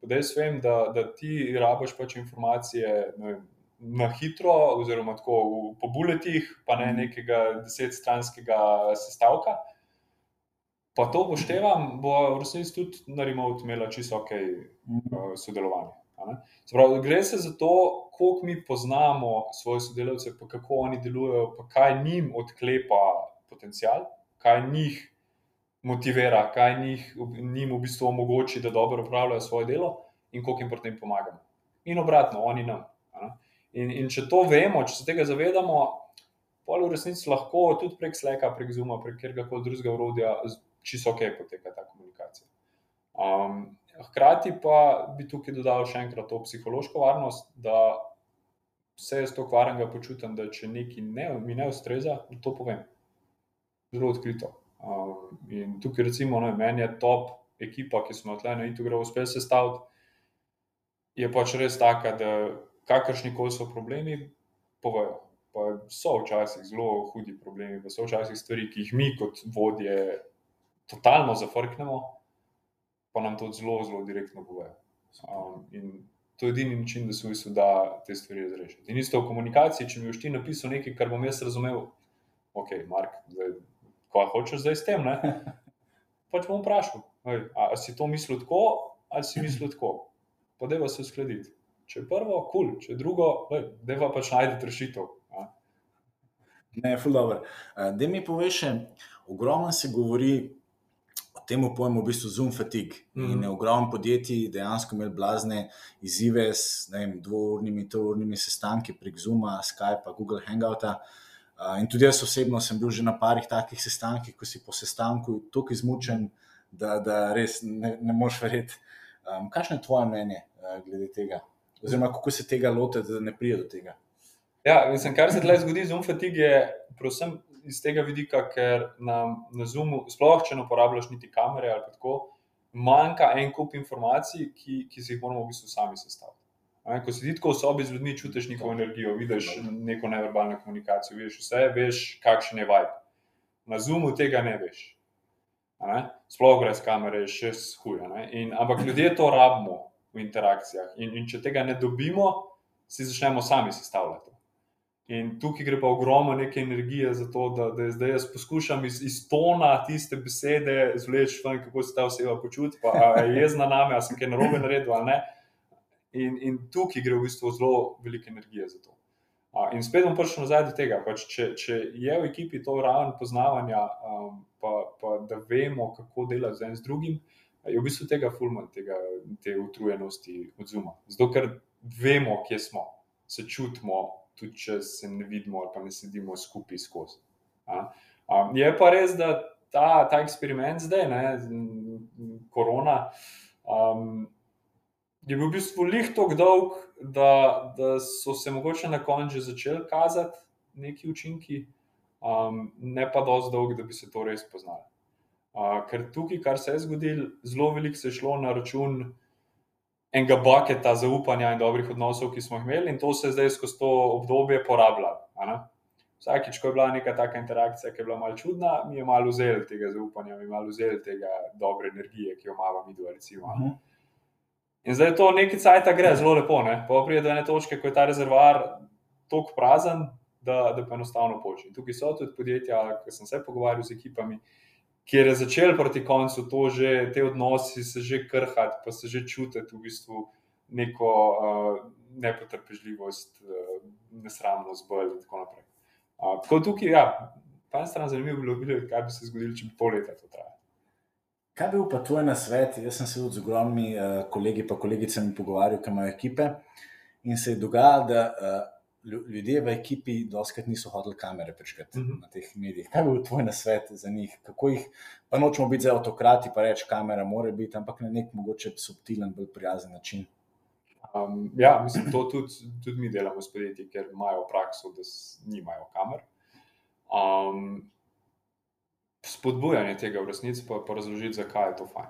da jaz vem, da, da ti rabiš pač informacije vem, na hitro, oziroma tako v, po buletih, pa ne Mhm. nekega desetstranskega sestavka. Pa to upoštevam, bo v resnici tudi na remote imela čisto ok uh, sodelovanje. Pravi, gre se za to, koliko mi poznamo svoje sodelavce, pa kako oni delujejo, pa kaj njim odklepa potencial, kaj njih motivira, kaj njih, njim v bistvu omogoči, da dobro upravljajo svoje delo in koliko jim pri tem pomagamo. In obratno, oni nam. In, in če to vemo, če se tega zavedamo, pol v resnici lahko tudi prek Slacka, prek Zuma, prek katerega koli drugega urodja, čisto ok poteka ta komunikacija. Um, hkrati pa bi tukaj dodal še enkrat to psihološko varnost, da se jaz to kvarenega počutim, da če nekaj ne, mi ne ustreza, da to povem. Zelo odkrito. Um, in tukaj, recimo, ne, meni je top ekipa, ki smo jo tle na Itugru uspeli sestaviti, je pač res taka, da kakršni koli so problemi, povejo. Pa so včasih zelo hudi problemi, pa so včasih stvari, ki jih mi kot vodje totalno zafrknemo, pa nam to zelo, zelo direktno povejo. Um, in to je edini način, da se v bistvu da te stvari razrešiti. In isto v komunikaciji, če mi boš ti napisal nekaj, kar bom jaz razumel, ok, Mark, zdaj, kaj hočeš zdaj s tem, ne? Pač bom vprašal, "Ej, a, a si to mislil tako, ali si mislil tako. Pa deva se uskladiti. Če prvo, kul, cool. če drugo, ej, deva pač najti rešitev. Ne, ful dobro. Da mi poveš, ogromno se govori o tem pojmu, v bistvu Zoom fatigue. Mm. In Mhm. ogromno podjetij dejansko imel blazne izzive s vem, dvournimi, trournimi sestanki prek Zooma, Skypa, Google Hangouta. Uh, in tudi jaz osebno sem bil že na parih takih sestankih, ko si po sestanku tako izmučen, da, da res ne, ne moš verjeti. Um, kakšno je tvoje mnenje uh, glede tega? Oziroma, kako se tega lotiti, da ne pride do tega? Ja, mislim, kar se tukaj zgodi z Zoom fatigue, je predvsem iz tega vidika, ker nam na Zoomu, sploh če ne uporabljaš niti kamere ali tako, manjka en kup informacij, ki, ki si jih moramo v bistvu sami sestaviti. Ne, Ko si tako v sobi z ljudmi, čutiš njihovo energijo, vidiš neko neverbalno komunikacijo, vidiš vse, veš, kakšen je vibe. Na Zoomu tega ne veš. Ne? Sploh brez kamere je še huja. Ampak ljudje to rabimo v interakcijah. In, in če tega ne dobimo, si začnemo sami sestavljati. In tukaj gre pa ogromno neke energije za to, da, da zdaj jaz poskušam iz, iz tona tiste besede zvleči ven, kako se ta oseba počuti, pa je jezna name, ali sem kaj narobe naredil ali ne. In, in tukaj gre v bistvu zelo veliko energije za to. A, In spet bom prišel nazaj do tega, pač če, če je v ekipi to raven poznavanja, um, pa, pa da vemo, kako delati z enim z drugim, je v bistvu tega fulman, tega, te utrujenosti od zuma. Zato, ker vemo, kje smo, se čutimo, tudi če se ne vidimo ali pa ne sedimo skupaj skozi. Um, je pa res, da ta, ta eksperiment zdaj, ne, korona, um, je bil v bistvu lih tako dolg, da, da so se mogoče na koncu že začeli kazati neki učinki, um, ne pa dosti dolg, da bi se to res poznali. Uh, ker tukaj, kar se je zgodilo, zelo veliko se je šlo na račun enega baketa zaupanja in dobrih odnosov, ki smo jih imeli, in to se je zdaj skozi to obdobje porabljalo. Vsakič, ko je bila neka taka interakcija, ki je bila malo čudna, mi je malo vzel tega zaupanja, mi je malo vzel tega dobre energije, ki jo imamo mi dva. Recimo, ne. Mhm. In zdaj to nekaj cajt gre zelo lepo, ne? pa pride do ene točke, ko je ta rezervoar tako prazen, da, da pa enostavno poči. Tukaj so tudi podjetja, ki sem se pogovarjal z ekipami, kjer je začel proti koncu to že, te odnosi se že krhati, pa se že čutiti v bistvu neko uh, nepotrpežljivost, uh, nesramnost, bolj in tako naprej. Uh, tako tukaj, ja, pa ena stran zanimivo bi bilo kaj bi se zgodilo, če bi pol leta to trajalo. Kaj bi bil pa tvoj nasvet? Jaz sem se z ogromnimi uh, kolegi in kolegicami pogovarjal, ki imajo ekipe. In se je dogajalo, da uh, ljudje v ekipi doskrat niso hodili kamere prečkati uh Mhm. -huh. na teh medijih. Kaj bi bil tvoj nasvet za njih? Kako jih, pa nočemo biti za avtokrati, pa reči, kamera mora biti, ampak na nek mogoče subtilen, bolj prijazen način. Um, ja, mislim, to tudi, tudi mi delamo s podjetji, ker imajo prakso, da nimajo kamer. Um, spodbujanje tega v resnici, pa, pa razložiti, zakaj je to fajn.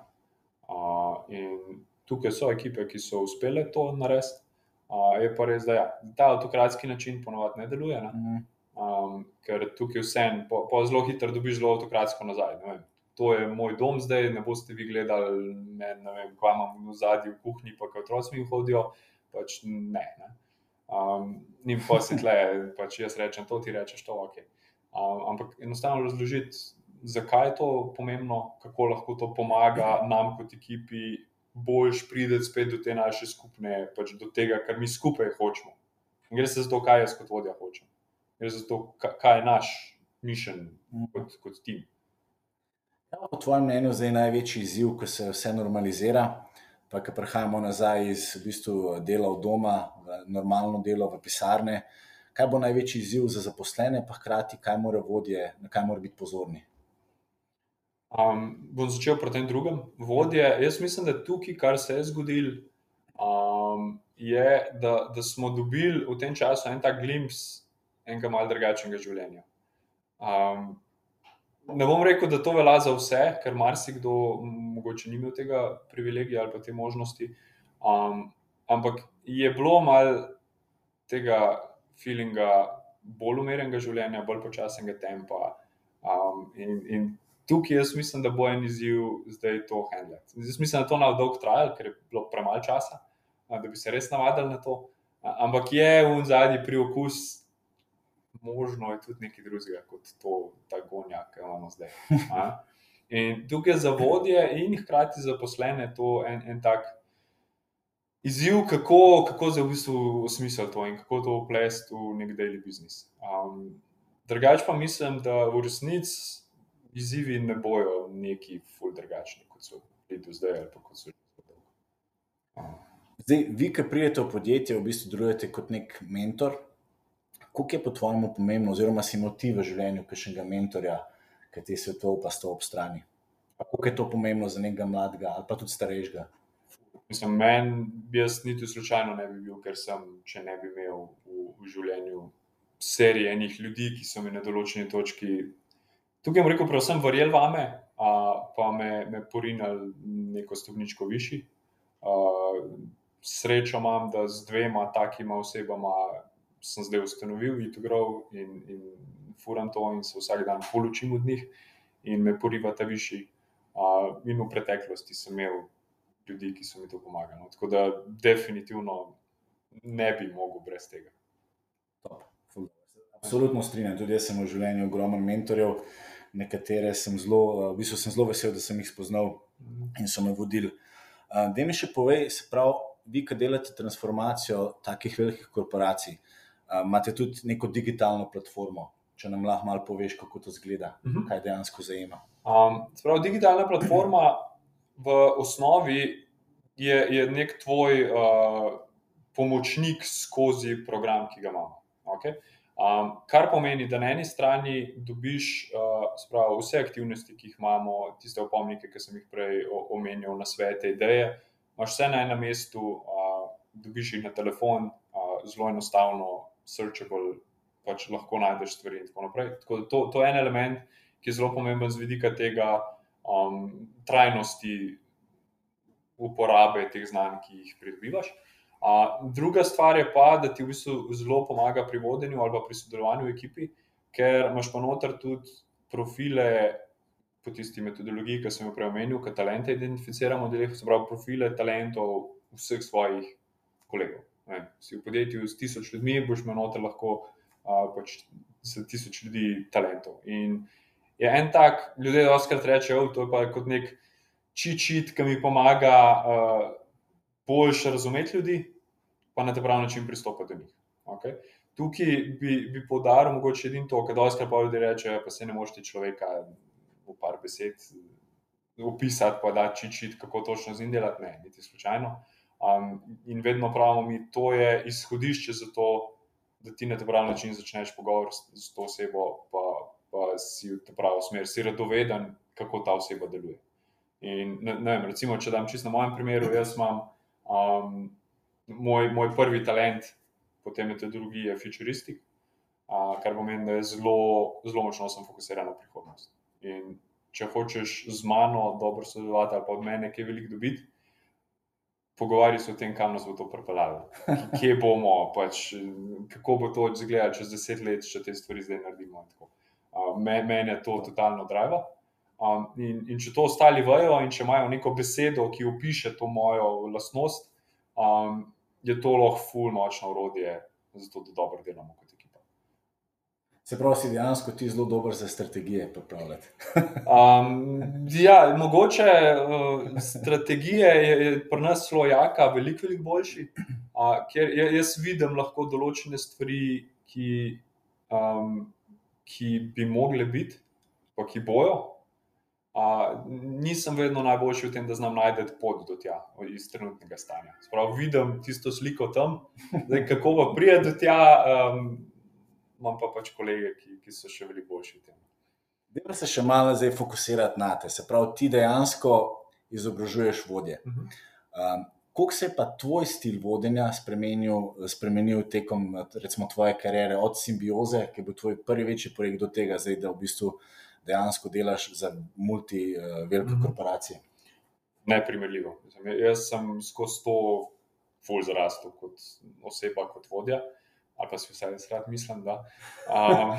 Uh, in tukaj so ekipe, ki so uspele to narediti. Uh, je pa res, da ja, ta avtokratski način ponovadi ne deluje. Ne? Mm. Um, ker tukaj vsem, pa, pa zelo hitro dobiš zelo avtokratsko nazaj. vem. To je moj dom zdaj, ne boste vi gledali, ne, ne vem, kva imam v zadnji v kuhinji, pa kaj otroci mi hodijo. Pač ne. ne. Um, in pa se tle, pač jaz rečem to, ti rečeš to, ok. Um, ampak enostavno razložiti, zakaj je to pomembno, kako lahko to pomaga nam kot ekipi, boljš prideti spet do te naše skupne, pač do tega, kar mi skupaj hočemo. In gre se za to, kaj jaz kot vodja hočem. Gre za to, ka- kaj je naš mišljen kot, kot tim. Je po tvojem mnenju zdaj največji izziv, ko se vse normalizira, pa ko prehajamo nazaj iz v bistvu, dela od doma v normalno delo v pisarne? Kaj bo največji izziv za zaposlene, pa hkrati, kaj mora vodje, na kaj mora biti pozorni? Um, bom začel pri tem drugem. Vodje, jaz mislim, da tukaj, kar se je zgodilo, um, je, da, da smo dobili v tem času en tak glimps enega malce drugačnega življenja. Um, ne bom rekel, da to velja za vse, ker marsikdo m, mogoče ni imel tega privilegija ali pa te možnosti. Um, ampak je bilo mal tega feelinga bolj umirjenega življenja, bolj počasnega tempa. Um, in, in tukaj jaz mislim, da bo en izziv zdaj to handlati. Jaz mislim, da to na dolg trajal, ker je bilo premalo časa, da bi se res navadili na to. Ampak je v zadnji priokus, možno je tudi nekaj drugega kot to, ta gonja, ki imamo zdaj. In tukaj za vodje in hkrati za zaposlene to en, en tak izziv, kako, kako zdaj v bistvu osmisliti to in kako to uplesti v nek daily business. Um, drugač pa mislim, da v resnici izzivi ne bojo neki ful drugačni, kot so bili do zdaj ali pa kot so že dolgo. Um, Zdaj, vi, ki pridete v podjetje, v bistvu delujete kot nek mentor. Kako je po tvojem pomembno, oziroma si imel ti v življenju kakšnega mentorja, ki ti je svetoval, pa sto ob strani? Kako je to pomembno za nekega mladega ali pa tudi starejšega? Mislim, meni, jaz niti slučajno ne bi bil, ker sem, če ne bi imel v, v življenju serije enih ljudi, ki so mi na določeni točki. Tukaj bom rekel, predvsem verjel vame, a, pa me, me porinali neko stopničko višji. A, srečo imam, da z dvema takima osebama sem zdaj ustanovil Itogrov in, in furam to in se vsak dan polučim od njih in me poriva ta višji. A, in v preteklosti sem imel ljudi, ki so mi to pomagali. no. Tako da definitivno ne bi mogel brez tega. Absolutno strinjam, tudi jaz sem v življenju ogromno mentorjev, nekatere sem zelo, eh, v bistvu sem zelo vesel, da sem jih spoznal in so me vodili. Uh, da mi še povej, se pravi, vi, ki delate transformacijo takih velikih korporacij, uh, imate tudi neko digitalno platformo. Če nam lahko malo poveš, kako to zgleda, Mhm. kaj dejansko zajema. Um, sprav, digitalna platforma v osnovi je, je nek tvoj uh, pomočnik skozi program, ki ga imamo. Okay? Um, kar pomeni, da na eni strani dobiš uh, sprav, vse aktivnosti, ki jih imamo, tiste opomnike, ki sem jih prej o- omenjal, na svete, ideje, imaš vse na enem mestu, uh, dobiš jih na telefon, uh, zelo enostavno, searchable, pač lahko najdeš stvari in tako naprej. Tako da to, to je en element, ki je zelo pomemben z vidika tega um, trajnosti uporabe teh znanj, ki jih pridobivaš. A, druga stvar je pa, da ti v bistvu zelo pomaga pri vodenju ali pri sodelovanju v ekipi, ker imaš pa noter tudi profile po tisti metodologiji, ki sem jo prej omenil, ki talente identificiramo, se pravi profile talentov vseh svojih kolegov. Ne. Si v podjetju s tisoč ljudmi, boš imel noter lahko uh, pač tisoč ljudi talentov. In je en tak, ljudje oskrat rečejo, to je pa kot nek čičit, ki mi pomaga uh, boljše razumeti ljudi, pa na ta pravi način pristopati do njih. Okay? Tukaj bi, bi podaril mogoče edino to, kar oskrat pa ljudje rečejo, pa se ne moš ti človeka v par besed opisati, pa da čičit, kako točno z njim delati, ne, niti slučajno. Um, in vedno pravimo, mi to je izhodišče za to, da ti na ta pravi način začneš pogovor s, s to osebo, pa, pa si v ta pravi smer, si radoveden, kako ta oseba deluje. In, ne, ne vem, recimo, če dam čisto na mojem primeru, jaz imam um, moj, moj prvi talent, potem je to drugi, je futuristik, uh, kar pomeni, da je zelo, zelo močno sem fokusiran na prihodnost. In če hočeš z mano dobro sodelovati ali pa od mene nekaj veliko dobiti, pogovarjati se o tem, kam nas bo to pripeljalo, kje bomo, pač, kako bo to izgledalo čez deset let, če te stvari zdaj naredimo. Uh, Mene je to totalno drivo. Um, in, in če to ostali vajo, in če imajo neko besedo, ki opiše to mojo lastnost, um, je to lahko fulno močno urodje za to, da dobro delamo. Se pravi, si dejansko ti zelo dober za strategije pripravljati. um, ja, mogoče uh, strategije je, je pri nas zelo jaka, veliko, veliko boljši. Uh, ker jaz vidim lahko določene stvari, ki, um, ki bi mogle biti, pa ki bojo. Uh, nisem vedno najboljši v tem, da znam najti pot do tja, iz trenutnega stanja. Sprav, vidim tisto sliko tam, da kako pa pride do tja. Um, imam pa pač kolege, ki, ki so še veliko boljši v tem. Dej se še malo zdaj fokusirati na te, se pravi, ti dejansko izobražuješ vodje. Uh -huh. um, Kako se je pa tvoj stil vodenja spremenil, spremenil tekom recimo, tvoje kariere, od simbioze, ki je bil tvoj prvi večji projekt, do tega, zdaj, da v bistvu dejansko delaš za multi-velike uh, korporacije? Neprimerljivo. Jaz sem skozi to ful zarastel kot oseba, kot vodja ali pa si vsaj jaz rad mislim. Um,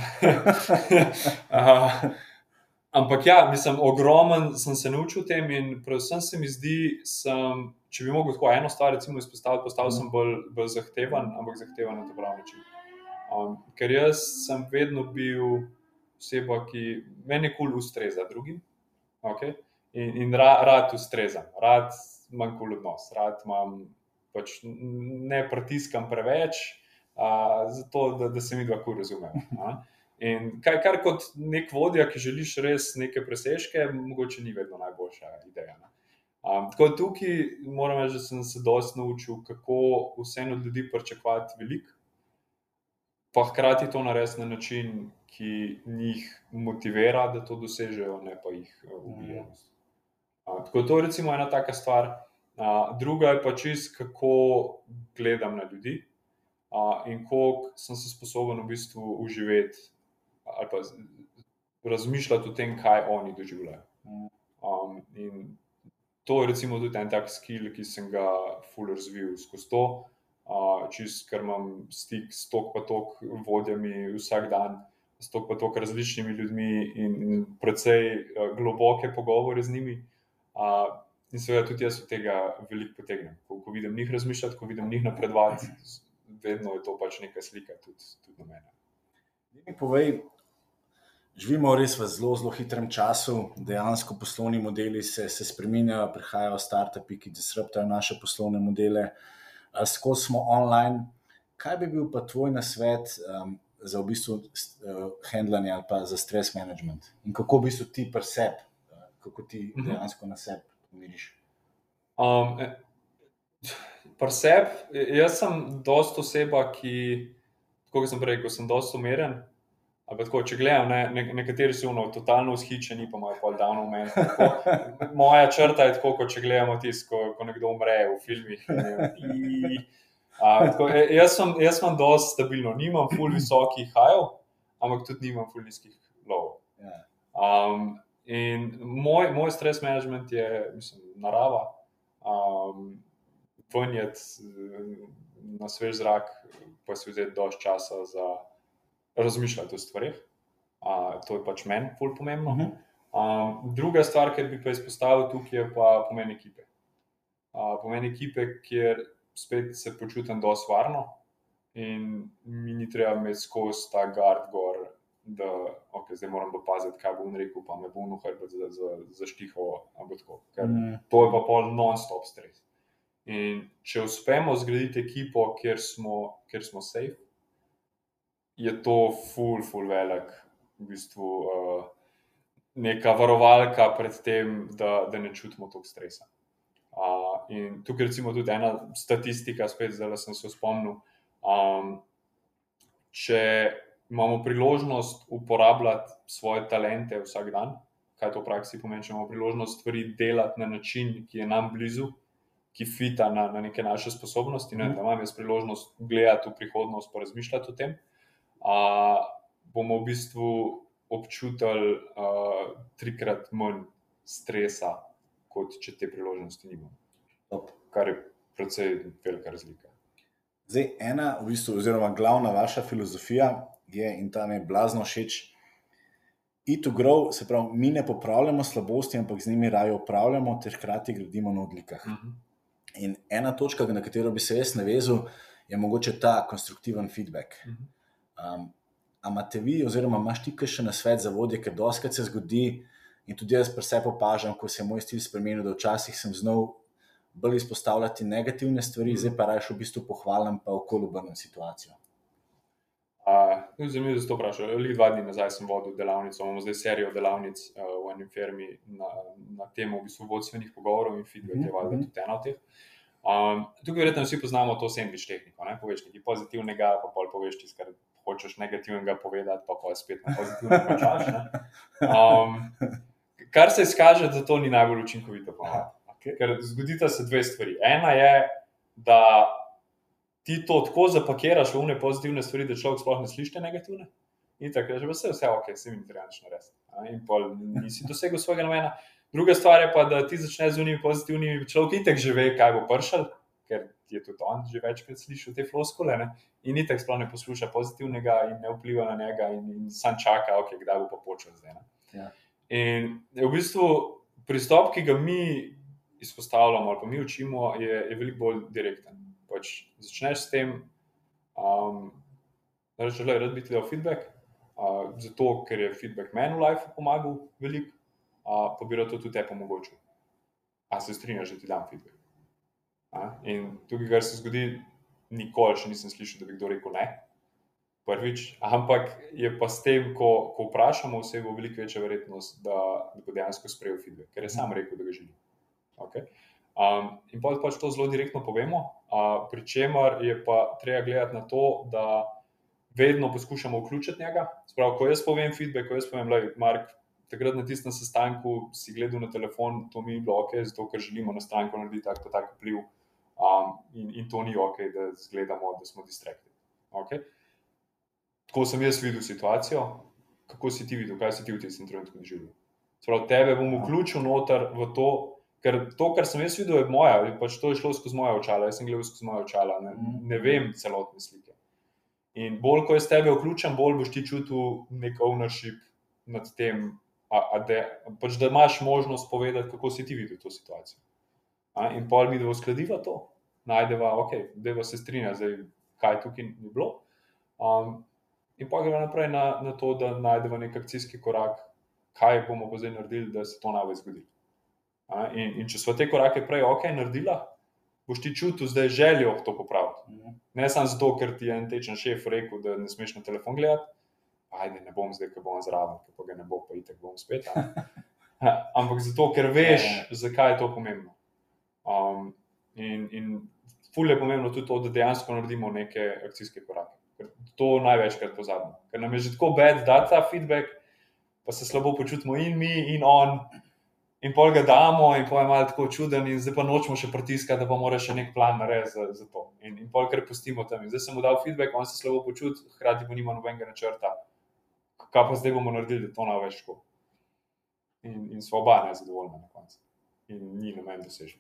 uh, ampak ja, mislim, ogromen sem se naučil tem in predvsem se mi zdi, sem, če bi lahko tako eno stvar izpostavil, postal sem bolj, bolj zahteven, ampak zahteven na ta pravi način. Um, ker jaz sem vedno bil oseba, ki meni kul cool ustreza drugim. Okay? In, in ra, rad ustrezam, rad imam kul cool odnos, rad imam, pač ne pritiskam preveč, zato da, da se mi dva kul razumemo. In kar, kar kot nek vodja, ki želiš res neke presežke, mogoče ni vedno najboljša ideja. Um, tako da tukaj moram reči, da sem se dosti naučil, kako vseeno od ljudi pričakovati veliko, pa hkrati to narediti na način, ki njih motivira, da to dosežejo, ne pa jih uh, ubija. Uh, tako to je recimo ena taka stvar. Uh, druga je pa čist, kako gledam na ljudi in koliko sem se sposoben v bistvu uživati ali pa razmišljati o tem, kaj oni doživljajo. Um, in to je recimo tudi en tak skill, ki sem ga fully razvil skozi to, uh, čist, ker imam stik s tok pa tok vodjami vsak dan. S to pa tako različnimi ljudmi, in, in precej uh, globoke pogovore z njimi. Uh, in seveda tudi jaz od tega veliko potegnem. Ko, ko vidim njih razmišljati, ko vidim njih napredovati, vedno je to pač neka slika tudi, tudi na mene. Mi povej, živimo res v zelo, zelo hitrem času, dejansko poslovni modeli se, se spremenjajo, prihajajo start-upi, ki disruptajo naše poslovne modele, skozi smo online. Kaj bi bil pa tvoj nasvet um, za v bistvu uh, handlanje ali pa za stres management? In kako v bistvu ti preseb, uh, kako ti mhm. dejansko na sebi pomiriš? Um, Preseb, jaz sem dosta oseba, ki, kot sem rekel, sem dosta umeren. Tako, če gledam, ne, ne, nekateri so no, totalno vzhičeni, pa imajo pol davno v meni. Tako, moja črta je tako, kot če gledamo tisto, ko, ko nekdo umre v filmih. I, a, tako, e, jaz, sem, jaz sem dosta stabilno, nimam ful visokih hajev, ampak tudi nimam ful nizkih lov. Um, in moj, moj stres management je, mislim, narava. Um, vrniti na svež zrak, pa si vzeti dovolj časa za razmišljati o stvarih. Uh, to je pač meni bolj pomembno. Uh -huh. um, druga stvar, ki bi pa izpostavil tukaj, je pa pomen ekipe. Uh, pomeni ekipe, kjer spet se počutim dosti varno in mi ni treba imeti skozi ta gard gor, da okay, zdaj moram pa paziti, kaj bom rekel, pa me bo nuhaj za, za, za štiho. Mm. To je pa pol non-stop stres. In če uspemo zgraditi ekipo, kjer smo, kjer smo safe, je to full, full velik, v bistvu uh, neka varovalka pred tem, da, da ne čutimo toliko stresa. Uh, in tukaj recimo tudi ena statistika, spet zdaj sem se spomnil. Um, če imamo priložnost uporabljati svoje talente vsak dan, kaj to v praksi pomeni, če imamo priložnost stvari delati na način, ki je nam blizu, ki fita na, na neke naše sposobnosti, ne, mhm. da imam jaz priložnost gledati v prihodnost, pa razmišljati o tem, a, bomo v bistvu občutili a, trikrat manj stresa, kot če te priložnosti nimamo. Kar je precej velika razlika. Zdaj, ena, v bistvu, oziroma glavna vaša filozofija je in ta mi je blazno všeč. To grow, se pravi, mi ne popravljamo slabosti, ampak z njimi raje upravljamo, ter hkrati gradimo na odlikah. Uh mhm. -huh. In ena točka, na katero bi se jaz navezal, je mogoče ta konstruktiven feedback. Uh mhm. -huh. um, Amate vi, oziroma imaš ti še na svet za vodje, ker doskrat se zgodi, in tudi jaz pri sebi opažam, ko se je moj stil spremenil, da včasih sem znal bolj izpostavljati negativne stvari, uh mhm. zdaj pa raje v bistvu pohvalim, pa okolje obrnem situacijo. Zanimivo, da ste to vprašali. Le dva dni nazaj sem vodil delavnico, imamo zdaj serijo delavnic uh, v eni firmi na, na temo v bistvu vodstvenih pogovorov in feedback -hmm. je valjda mhm. tudi ena od teh. Um, tukaj verjetno vsi poznamo to sandvič tehniko. Ne? Poveš nekaj pozitivnega, pa pol poveš tisto, kar hočeš negativnega povedati, pa pa spet na pozitivno končaš. Um, kar se izkaže, da to ni najbolj učinkovito. Okay. Ker zgodita se dve stvari. Ena je, da ti to tako zapakiraš v une pozitivne stvari, da človek sploh ne sliši negativne. In tako je, že vse, vse ok, se mi treba reči res. In pa nisi dosegel svojega namena. Druga stvar je pa, da ti začneš z unimi pozitivnimi, človek itek že ve, kaj bo pršal, ker je tudi on že večkrat slišal te floskole ne? in itek sploh ne posluša pozitivnega in ne vpliva na njega in, in sam čaka, ok, kdaj bo pa počel zdaj. Ja. In v bistvu pristop, ki ga mi izpostavljamo ali pa mi učimo, je, je veliko bolj direkten pač začneš s tem, um, da rečeš, da je rad biti dal feedback, uh, zato ker je feedback meni v life pomagal veliko, uh, pa bi rad tudi te pomogočil. A se strinjaš, da ti dam feedback. A? In tukaj, kar se zgodi, nikoli še nisem slišal, da bi kdo rekel ne. Prvič, ampak je pa s tem, ko, ko vprašamo osebo, veliko večja verjetnost, da, da bo dejansko sprejel feedback, ker je sam rekel, da ga želi. Okay? Um, in pa pač to zelo direktno povemo, uh, pri čemer je pa treba gledati na to, da vedno poskušamo vključiti njega. Sprav, ko jaz povem feedback, ko jaz povem, da je Mark takrat na tistem sestanku si gledal na telefon, to mi je bilo ok, zato ker želimo na stranko narediti tako tak vpliv. Um, in, in to ni ok, da zgledamo, da smo distrakti. Okay? Tako sem jaz videl situacijo, kako si ti videl, kaj si ti v tem trenutku doživel. Tebe bom vključil noter v to. Ker to, kar sem jaz videl, je moja, pač to je šlo skozi moje očala, jaz sem gledal skozi moje očala, ne, mhm. ne vem celotne slike. In bolj, ko je s tebe vključen, bolj boš ti čutil nek ownership nad tem, a, a de, pač, da imaš možnost povedati, kako si ti videl to situacijo. A, in pol mi, da uskladiva to, najdeva, ok, da se strinja, zdaj, kaj tukaj ni bilo. Um, in pa gremo naprej na, na to, da najdemo nek akcijski korak, kaj bomo pa zdaj naredili, da se to ne bo zgodilo. In, in če smo te korake prej ok naredila, boš ti čutil zdaj željo to popraviti. Mhm. Ne samo zato, ker ti je en tečen šef rekel, da ne smeš na telefon gledati. Ajde, ne bom zdaj, ko bom zraven, ko ga ne bo, pa itek bom spet. Ampak zato, ker veš, ja, ja. zakaj je to pomembno. Um, in, in fulje je pomembno tudi to, da dejansko naredimo neke akcijske korake. Ker to največkrat pozabimo. Ker nam je že tako bed, da ta feedback, pa se slabo počutimo in mi, in on in pol ga damo, in pol je malo tako čuden, in zdaj pa nočemo še pritiskati, da pa mora še nek plan narediti za, za to. In, in pol kar pustimo tam. In zdaj sem mu dal feedback, on se slabo počuti, hkrati pa nima nobenega načrta. Kaj pa zdaj bomo naredili, da to ne več tako. In, in smo oba nezadovoljni na koncu. In ni na meni dosežen.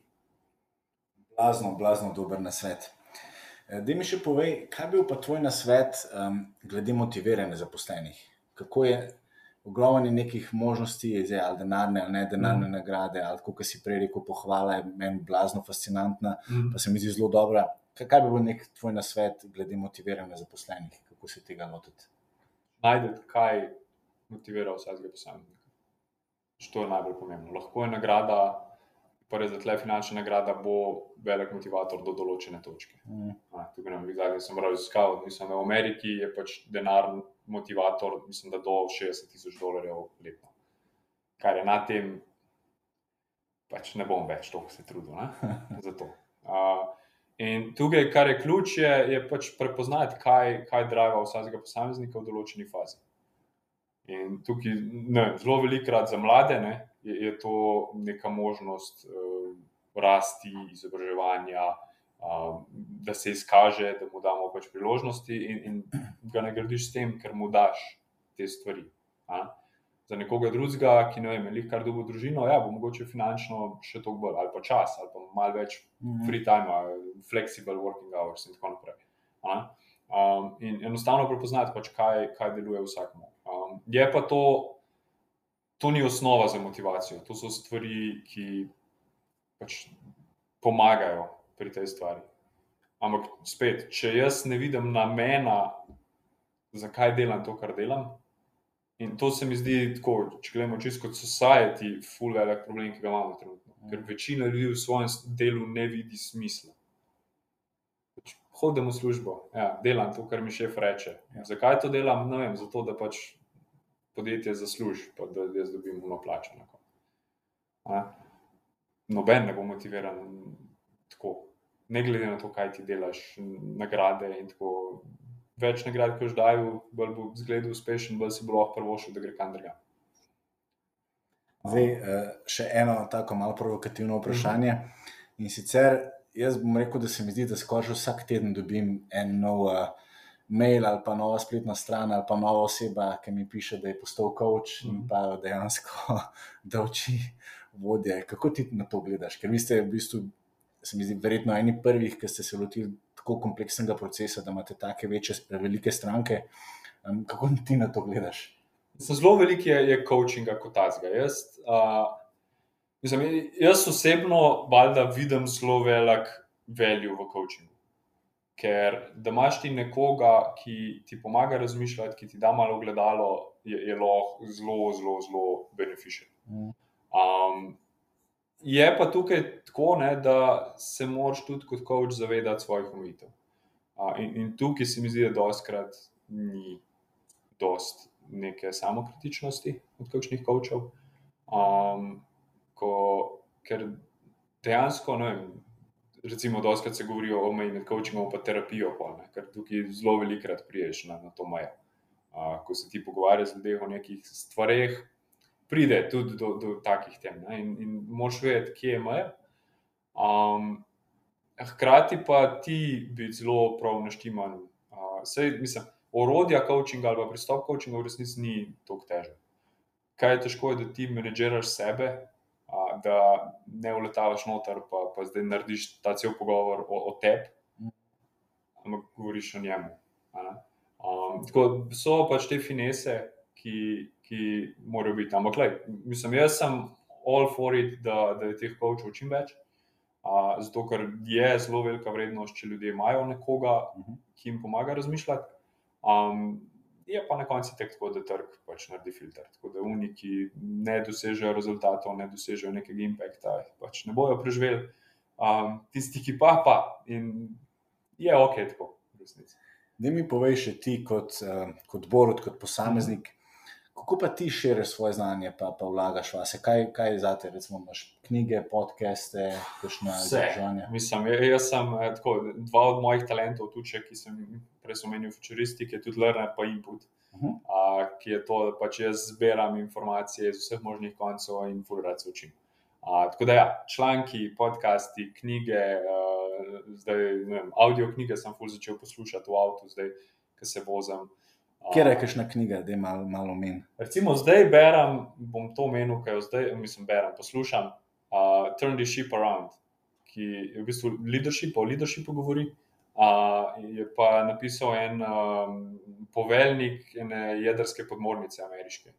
Blazno, blazno dober na svet. Eh, da mi še povej, kaj bi bil pa tvoj nasvet um, glede motiviranja zaposlenih? Kako je ogromno je nekih možnosti, zdaj, ali denarne ali ne denarne mm. nagrade, ali kot si prej rekel, pohvala je meni blazno fascinantna, Mhm. pa se mi zdi zelo dobra. Kaj, kaj bi bil nek tvoj nasvet glede motiviranja zaposlenih, kako se tega lotiti? Najdete, kaj motivira vsakega posameznika. To je najbolj pomembno. Lahko je nagrada, pa res, da tle finančna nagrada bo velik motivator do določene točke. Mm. A, Tukaj nam zadnji sem raziskal, mislim, da v Ameriki je pač denar motivator, mislim, da do 60 tisoč dolarjev letno. Kar je na tem, pač ne bom več toliko se trudil ne, za to. Uh, in tukaj, kar je ključ, je, je pač prepoznati, kaj, kaj driva vsakega posameznika v določeni fazi. In tukaj, ne, zelo velikrat za mlade ne, je, je to neka možnost uh, rasti, izobraževanja, uh, da se izkaže, da mu damo pač priložnosti in, in ga nagradiš s tem, ker mu daš te stvari. A? Za nekoga drugega, ki ne vem, je kar dolgo družino, ja, bo mogoče finančno še toliko bolj, ali pa čas, ali pa malo več Mm. free time, flexible working hours in tako naprej. A? Um, in enostavno prepoznati, pač kaj, kaj deluje vsakmu. Um, je pa to, to ni osnova za motivacijo, to so stvari, ki pač pomagajo pri tej stvari. Ampak spet, če jaz ne vidim namena, zakaj delam to, kar delam. In to se mi zdi tako, če gledamo čisto kot society, full velik problem, ki ga imamo trenutno. Ker večina ljudi v svojem delu ne vidi smisla. Pač Hodim v službo, ja, delam to, kar mi šef reče. Ja. Zakaj to delam? Ne vem, zato da pač podjetje zasluži, pa da jaz dobim puno plačo. na koncu. A? Noben ne bo motiviran tako, ne glede na to, kaj ti delaš, nagrade in tako. Več nagrad, ko že dajo, bolj bo zgledal uspešen, bolj si bo lahko prvošil, da gre kam drugam. Zdaj, eh, še eno tako malo provokativno vprašanje. In sicer, jaz bom rekel, da se mi zdi, da skoraj že vsak teden dobim en nov uh, mail ali pa nova spletna stran ali pa nova oseba, ki mi piše, da je postal coach in Mhm. pa dejansko da uči vodje. Kako ti na to gledaš? Ker vi ste v bistvu, se mi zdi, verjetno eni prvih, ki ste se lotili tako kompleksnega procesa, da imate take večje, velike stranke. Um, kako ti na to gledaš? Mislim, Zelo veliko je, je coachinga kot tazga. Jaz, uh, mislim, jaz osebno valjda vidim zelo velik value v coachingu. Ker da imaš ti nekoga, ki ti pomaga razmišljati, ki ti da malo gledalo, je, je lahko zelo, zelo, zelo beneficial. Um, je pa tukaj tako, ne, da se moraš tudi kot coach zavedati svojih omejitev. In, in tukaj se mi zdi, da doskrat ni dost neke samokritičnosti od kakšnih coachov. Um, ko, ker dejansko, ne vem, recimo, doskrat se govori o meji med coachingom in terapijo, pol, ne, ker tukaj zelo velikrat priješ na, na to mejo. Uh, ko se ti pogovarjaš z ljudmi o nekih stvareh, pride tudi do, do takih tem. Ne? In, in moš vedeti, kje je meja. Um, hkrati pa ti biti zelo prav naštiman. Uh, sej, mislim, orodja coachinga ali pristop coachinga v resnici ni tako težko. Kaj je težko, je, da ti menedžeraš sebe, a, da ne uletavaš noter, pa, pa zdaj narediš ta cel pogovor o, o tebi, ampak govoriš o njemu. Um, tako so pač te finese, ki, ki morajo biti. Ampak, lej, mislim, jaz sem all for it, da, da je teh coachov čim več. Uh, zato, ker je zelo velika vrednost, če ljudje imajo nekoga, Mhm. ki jim pomaga razmišljati. Um, je pa na koncu tek tako, da trg pač naredi filter. Tako da oni, ki ne dosežejo rezultatov, ne dosežejo nekega impakta, pač ne bojo preživeli. Um, tisti, ki pa pa in je ok, tako v resnici. Da mi povej še ti, kot, uh, kot Borod, kot posameznik, kako pa ti širiš svoje znanje, pa, pa vlagaš vase? Kaj, kaj za te, recimo, imaš knjige, podcaste, kakšna Vse. izobraževanja? Mislim, ja- jaz sem eh, tako, dva od mojih talentov, tudi ki sem jih prej omenil, futuristik, je tudi learner pa input. Mhm. A, ki je to, da pač jaz zbiram informacije iz vseh možnih koncev in fulgrat se učim. A, tako da, ja, članki, podcasti, knjige, uh, zdaj ne vem, audio knjige sem ful začel poslušati v avtu, zdaj, ki se vozim. Kje je kakšna knjiga, da je malo mal omen? Recimo zdaj berem, bom to omenil, kaj jo zdaj, mislim, berem, poslušam uh, Turn the Ship Around, ki je v bistvu leadership, o leadershipu govori. Uh, je pa napisal en um, poveljnik ene jedrske podmornice ameriške.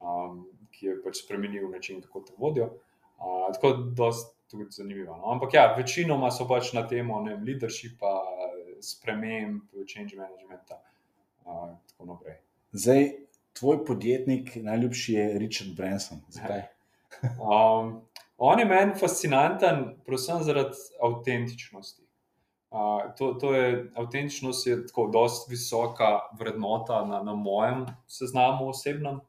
um, ki je pač spremenil način, kako te vodijo. Uh, tako da tudi zanimivo. No? Ampak ja, večinoma so pač na temo ne, leadershipa, sprememb, change managementa in uh, tako naprej. Zdaj, tvoj podjetnik, najljubši je Richard Branson. Zakaj? um, on je meni fascinanten, predvsem zaradi avtentičnosti. Uh, to, to je avtentičnost, je tako dosta visoka vrednota na, na mojem seznamu osebnem.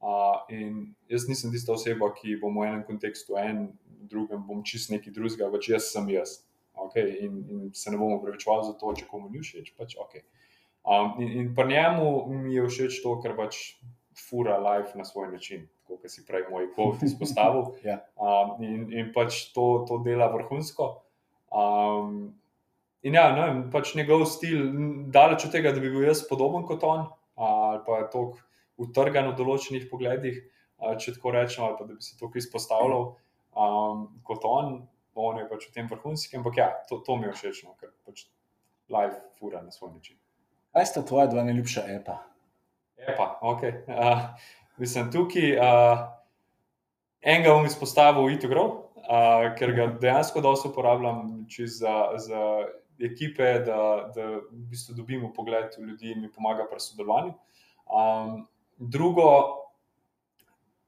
Uh, in jaz nisem tista oseba, ki bo v enem kontekstu en, drugem bom čist neki drugega, pač jaz sem jaz. Okay? In, in se ne bom upravičeval za to, če komu ni všeč. Pač, okay. Um, in in pri njemu mi je všeč to, ker pač fura life na svoj način, kot si prej moj kot izpostavil. ja. um, in, in pač to, to dela vrhunsko. Um, In ja, ne vem, pač njegov stil, daleč od tega, da bi bil jaz podoben kot on, ali pa je tako utrgan v določenih pogledih, če tako rečem, ali pa da bi se tako izpostavljal um, kot on, on je pač v tem vrhunskem, ampak ja, to, to mi je všeč, no, ker pač live fura na svoj način. Kaj sta tvoja dva najljubša epa? Epa, ok. Uh, mislim, tukaj uh, enega bom izpostavil, Itogrov, uh, ker ga dejansko dosto uporabljam za. za ekipe, da, da v bistvu dobimo pogled v ljudi in mi pomaga pri sodelovanju. Um, drugo,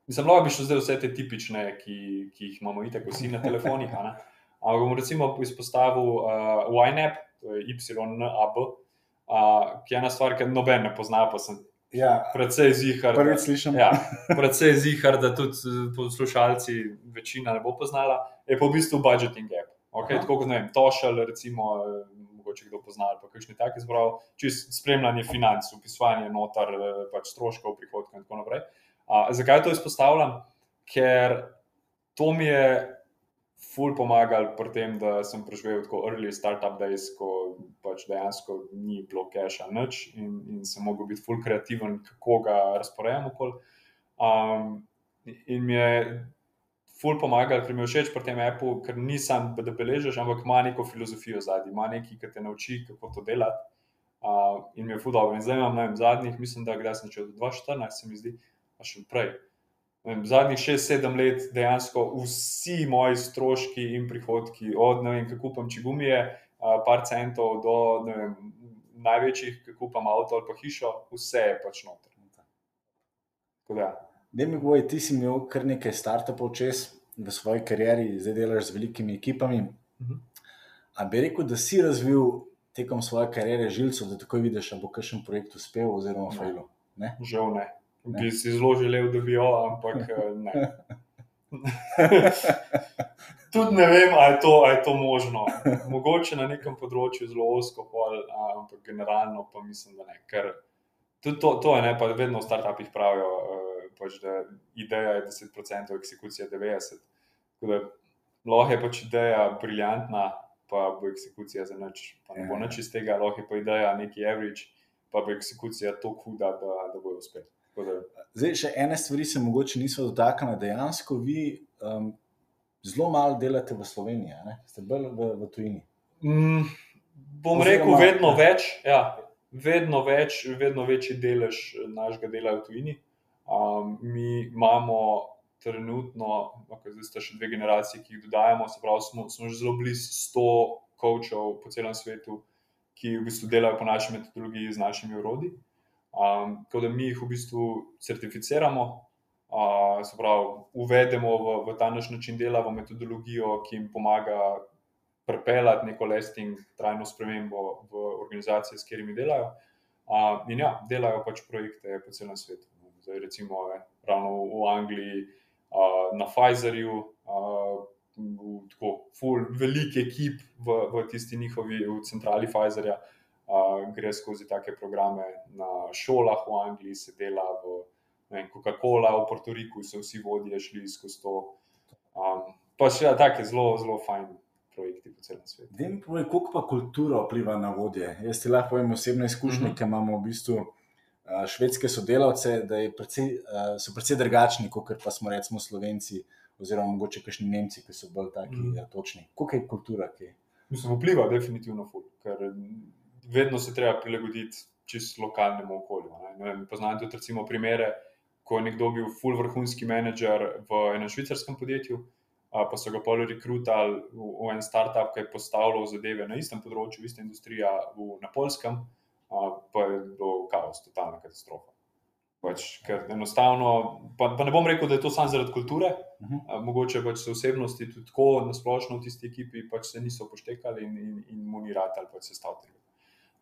mislim, da bi šlo zdaj vse te tipične, ki, ki jih imamo itek vsi na telefonih. Ampak bom recimo izpostavil uh, YNAB, to je YNAB, uh, ki je ena stvar, ki noben ne pozna, pa sem. Ja, predvsej zihar. Prvič slišim. Ja, predvsej zihar, da tudi poslušalci večina ne bo poznala. Je pa v bistvu budgeting app. Okay, tako kot Tošel, recimo, mogoče kdo pozna, ali pa kakšni taki zbral, čist spremljanje financ, upisovanje notar, pač stroškov, prihodkov in tako naprej. A, zakaj to izpostavljam? Ker to mi je ful pomagal pri tem, da sem preživel tako early startup days, ko pač dejansko ni bilo cache nič in, in sem mogel biti ful kreativen, kako ga razporejam okoli. Um, in mi je ful pomagali, ker mi je všeč pri tem appu, ker nisem, da beležiš, ampak ima neko filozofijo zadnji, ima nekaj, ki te nauči, kako to delati. Uh, in mi je ful dobro. In zdaj imam vem, zadnjih, mislim, da gre sem čez 2014, se mi zdi, pa še prej. Vem, zadnjih 6-7 let dejansko vsi moji stroški in prihodki, od ne vem, kako kupam čigumije, uh, par centov do vem, največjih, ki kupam avto ali pa hišo, vse je pač noter. Tako. Ne mi boj, ti si imel kar nekaj startupov čez v svoji karieri, zdaj delaš z velikimi ekipami. Uh -huh. Ampak bi rekel, da si razvil tekom svoje kariere žilcev, da takoj vidiš, da bo kakšen projekt uspel oziroma fajlo. Žal ne. Ne. Bi si zelo želel, da bi jo, ampak eh, ne. Tudi ne vem, ali je, je to možno. Mogoče na nekem področju zelo osko, ampak generalno pa mislim, da ne. Ker to, to je ne, pa vedno v startupih pravijo. Uh, pač, da ideja je 10%, eksekucija 90%. Lahko je pač ideja briljantna, pa bo eksekucija za nič. Pa ne bo ja. nič iz tega, lahko je pa ideja neki average, pa bo eksekucija tako huda, da, da bo uspel. Zdaj, še ene stvari se mogoče niso dotaknile. Dejansko vi um, zelo malo delate v Sloveniji, ne? ste bolj v, v tujini. Mm, bom Oziroma, rekel, vedno ja. več. Ja. Vedno več, vedno večji delež našega dela v tujini. Um, mi imamo trenutno, okay, zdaj sta še dve generacije, ki jih dodajamo, se pravi, smo, smo že zelo blizu 100 coachov po celem svetu, ki v bistvu delajo po naši metodologiji z našimi urodi. Um, tako da mi jih v bistvu certificiramo, uh, se pravi, uvedemo v, v ta naš način dela, v metodologijo, ki jim pomaga prepeljati neko lasting, trajno spremembo v organizacije, s katerimi delajo. Uh, in ja, delajo pač projekte po celem svetu zdaj recimo ravno v Angliji, uh, na Pfizerju, uh, tako full, velik ekip v, v tisti njihovi, v centrali Pfizerja, uh, gre skozi take programe na šolah v Angliji, se dela v Coca-Cola, v Puerto Riku, so vsi vodje šli skozi to. Um, pa še ja, tako zelo, zelo fajn. Vem, kako pa kultura vpliva na vodje. Jaz ti lahko povem osebne izkušnje, mhm. -huh. ki imamo v bistvu švedske sodelavce, da precej, so precej drugačni, kot pa smo recimo Slovenci, oziroma mogoče kakšni Nemci, ki so bolj taki mm. točni. Kako je kultura? Kaj? Mislim, vpliva definitivno, ful, ker vedno se treba prilagoditi čisto lokalnemu okolju. Vem, poznam tudi recimo primere, ko je nekdo bil full vrhunski menedžer v enem švicarskem podjetju, pa so ga pol rekrutali v, v en startup, ki je postavljal zadeve na istem področju, ista industrija v, na polskem, pa je bilo kaos, totalna katastrofa. Pač, ker enostavno, pa, pa ne bom rekel, da je to samo zaradi kulture, uh Mhm. -huh. mogoče pač so osebnosti tudi tako nasplošno v tisti ekipi, pač se niso poštekali in, in, in mu ni rad ali pač se stavili.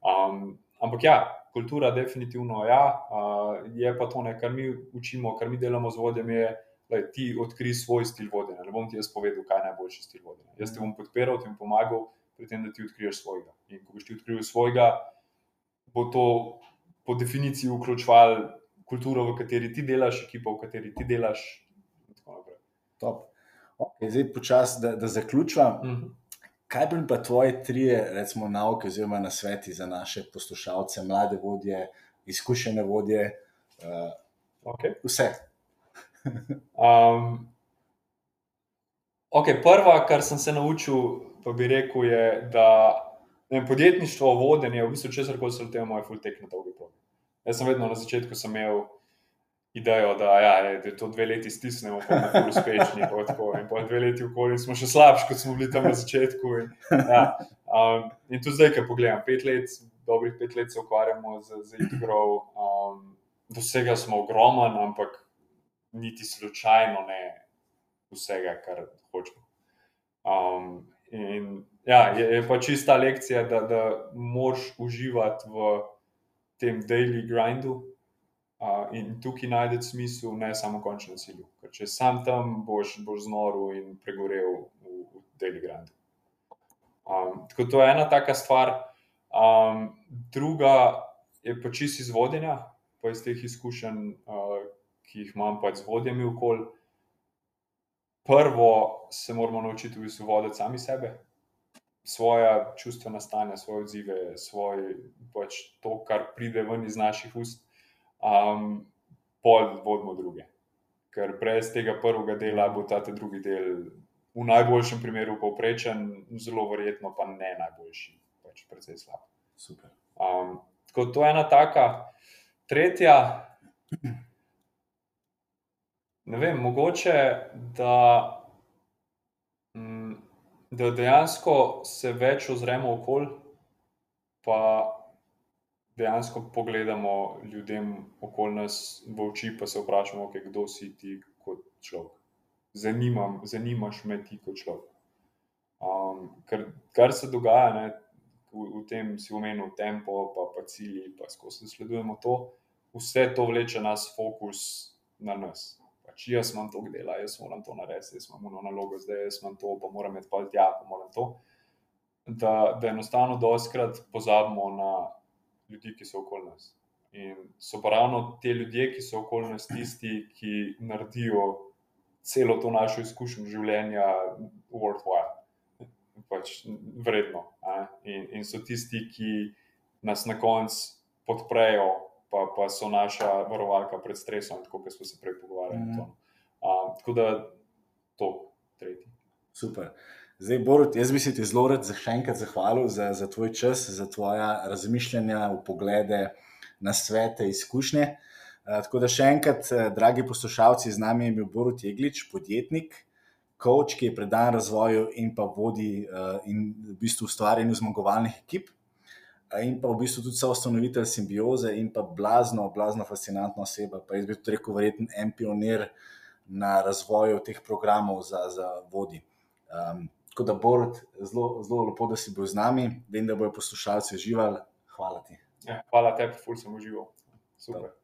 Um, ampak ja, kultura, definitivno ja, uh, je pa to, ne, kar mi učimo, kar mi delamo z vodjem, je, da ti odkri svoj stil vodenja. Ne bom ti jaz povedal, kaj je najboljši stil vodenja. Jaz te bom podpiral, ti bom pomagal pri tem, da ti odkriješ svojega. In ko boš ti odkril svojega, bo to po definiciji vključevalo kulturo, v kateri ti delaš, ekipo, v kateri ti delaš. Top. Okay, zdaj počasi, da, da zaključim. Mhm. Kaj bi pa tvoje tri, recimo, nauke oziroma nasveti za naše poslušalce, mlade vodje, izkušene vodje, uh, Okay. vse? Um, okay, prva, kar sem se naučil, pa bi rekel, je, da vem, podjetništvo, vodenje, v bistvu česar koli se lotevamo, je full tek na dolgi progi. Jaz sem vedno na začetku sem imel idejo, da, ja, je, da to dve leti stisnemo, pa bomo uspešni. pa tako, In po dve leti okoli smo še slabši, kot smo bili tam na začetku. In, ja, um, in tudi zdaj, ko pogledam, pet let, dobrih pet let se ukvarjamo z, z igro. Um, dosega smo ogromen, ampak niti slučajno ne vsega, kar hočemo. Um, in ja, je, je pa čista lekcija, da, da moraš uživati v tem daily grindu uh, in tukaj najdeš smisel, ne samo končnem cilju. Ker če sam tam boš, boš znoril in pregorel v, v daily grindu. Um, tako to je ena taka stvar. Um, druga je pa čist iz vodenja, pa iz teh izkušenj, uh, ki jih imam pač z vodjami okoli. Prvo se moramo naučiti v bistvu voditi sami sebe, svoje čustvena stanja, svoje odzive, svoj, pač to, kar pride ven iz naših ust, um, pol vodimo druge. Ker brez tega prvega dela bo ta drugi del v najboljšem primeru povprečen, zelo verjetno pa ne najboljši, pač precej slab. Super. Um, tako to je ena taka. Tretja, ne vem, mogoče, da, mm, da dejansko se več ozremo okoli, pa dejansko pogledamo ljudem okoli nas v oči, pa se vprašamo, okay, kdo si ti kot človek. Zanimam, zanimaš me ti kot človek. Um, ker, kar se dogaja, ne, v, v tem si omenil tempo, pa, pa cilji, pa skozi sledujemo to, vse to vleče nas fokus na nas. Pač jaz imam to dela, jaz moram to narediti, jaz imam eno nalogo, zdaj jaz imam to, pa moram iti pa tja, pa moram to. Da, da enostavno doskrat pozabimo na ljudi, ki so okoli nas. In so pa ravno te ljudje, ki so okoli nas, tisti, ki naredijo celo to našo izkušnjo življenja worthwhile pač vredno. In, in so tisti, ki nas na koncu podprejo, pa, pa so naša varovalka pred stresom, tako kot smo se prej pogovarjali. Mm. Uh, tako da to, tretji. Super. Zdaj, Borut, jaz bi se ti zelo rad za še enkrat zahvalil za, za tvoj čas, za tvoja razmišljanja, poglede na svete, izkušnje. Uh, tako da še enkrat, eh, dragi poslušalci, z nami je bil Borut Jeglič, podjetnik, coach, ki je predan razvoju in pa vodi uh, in v bistvu ustvarjanju zmagovalnih ekip. In pa v bistvu tudi soustanovitelj simbioze, in pa blazno, blazno fascinantna oseba. Pa jaz bi tudi rekel, verjetno en pionir na razvoju teh programov za, za vodi. Um, tako da, Borut, zelo, zelo lepo, da si bil z nami. Vem, da bodo poslušalci uživali. Hvala ti. Ja, hvala tebi, ful sem užival. Super.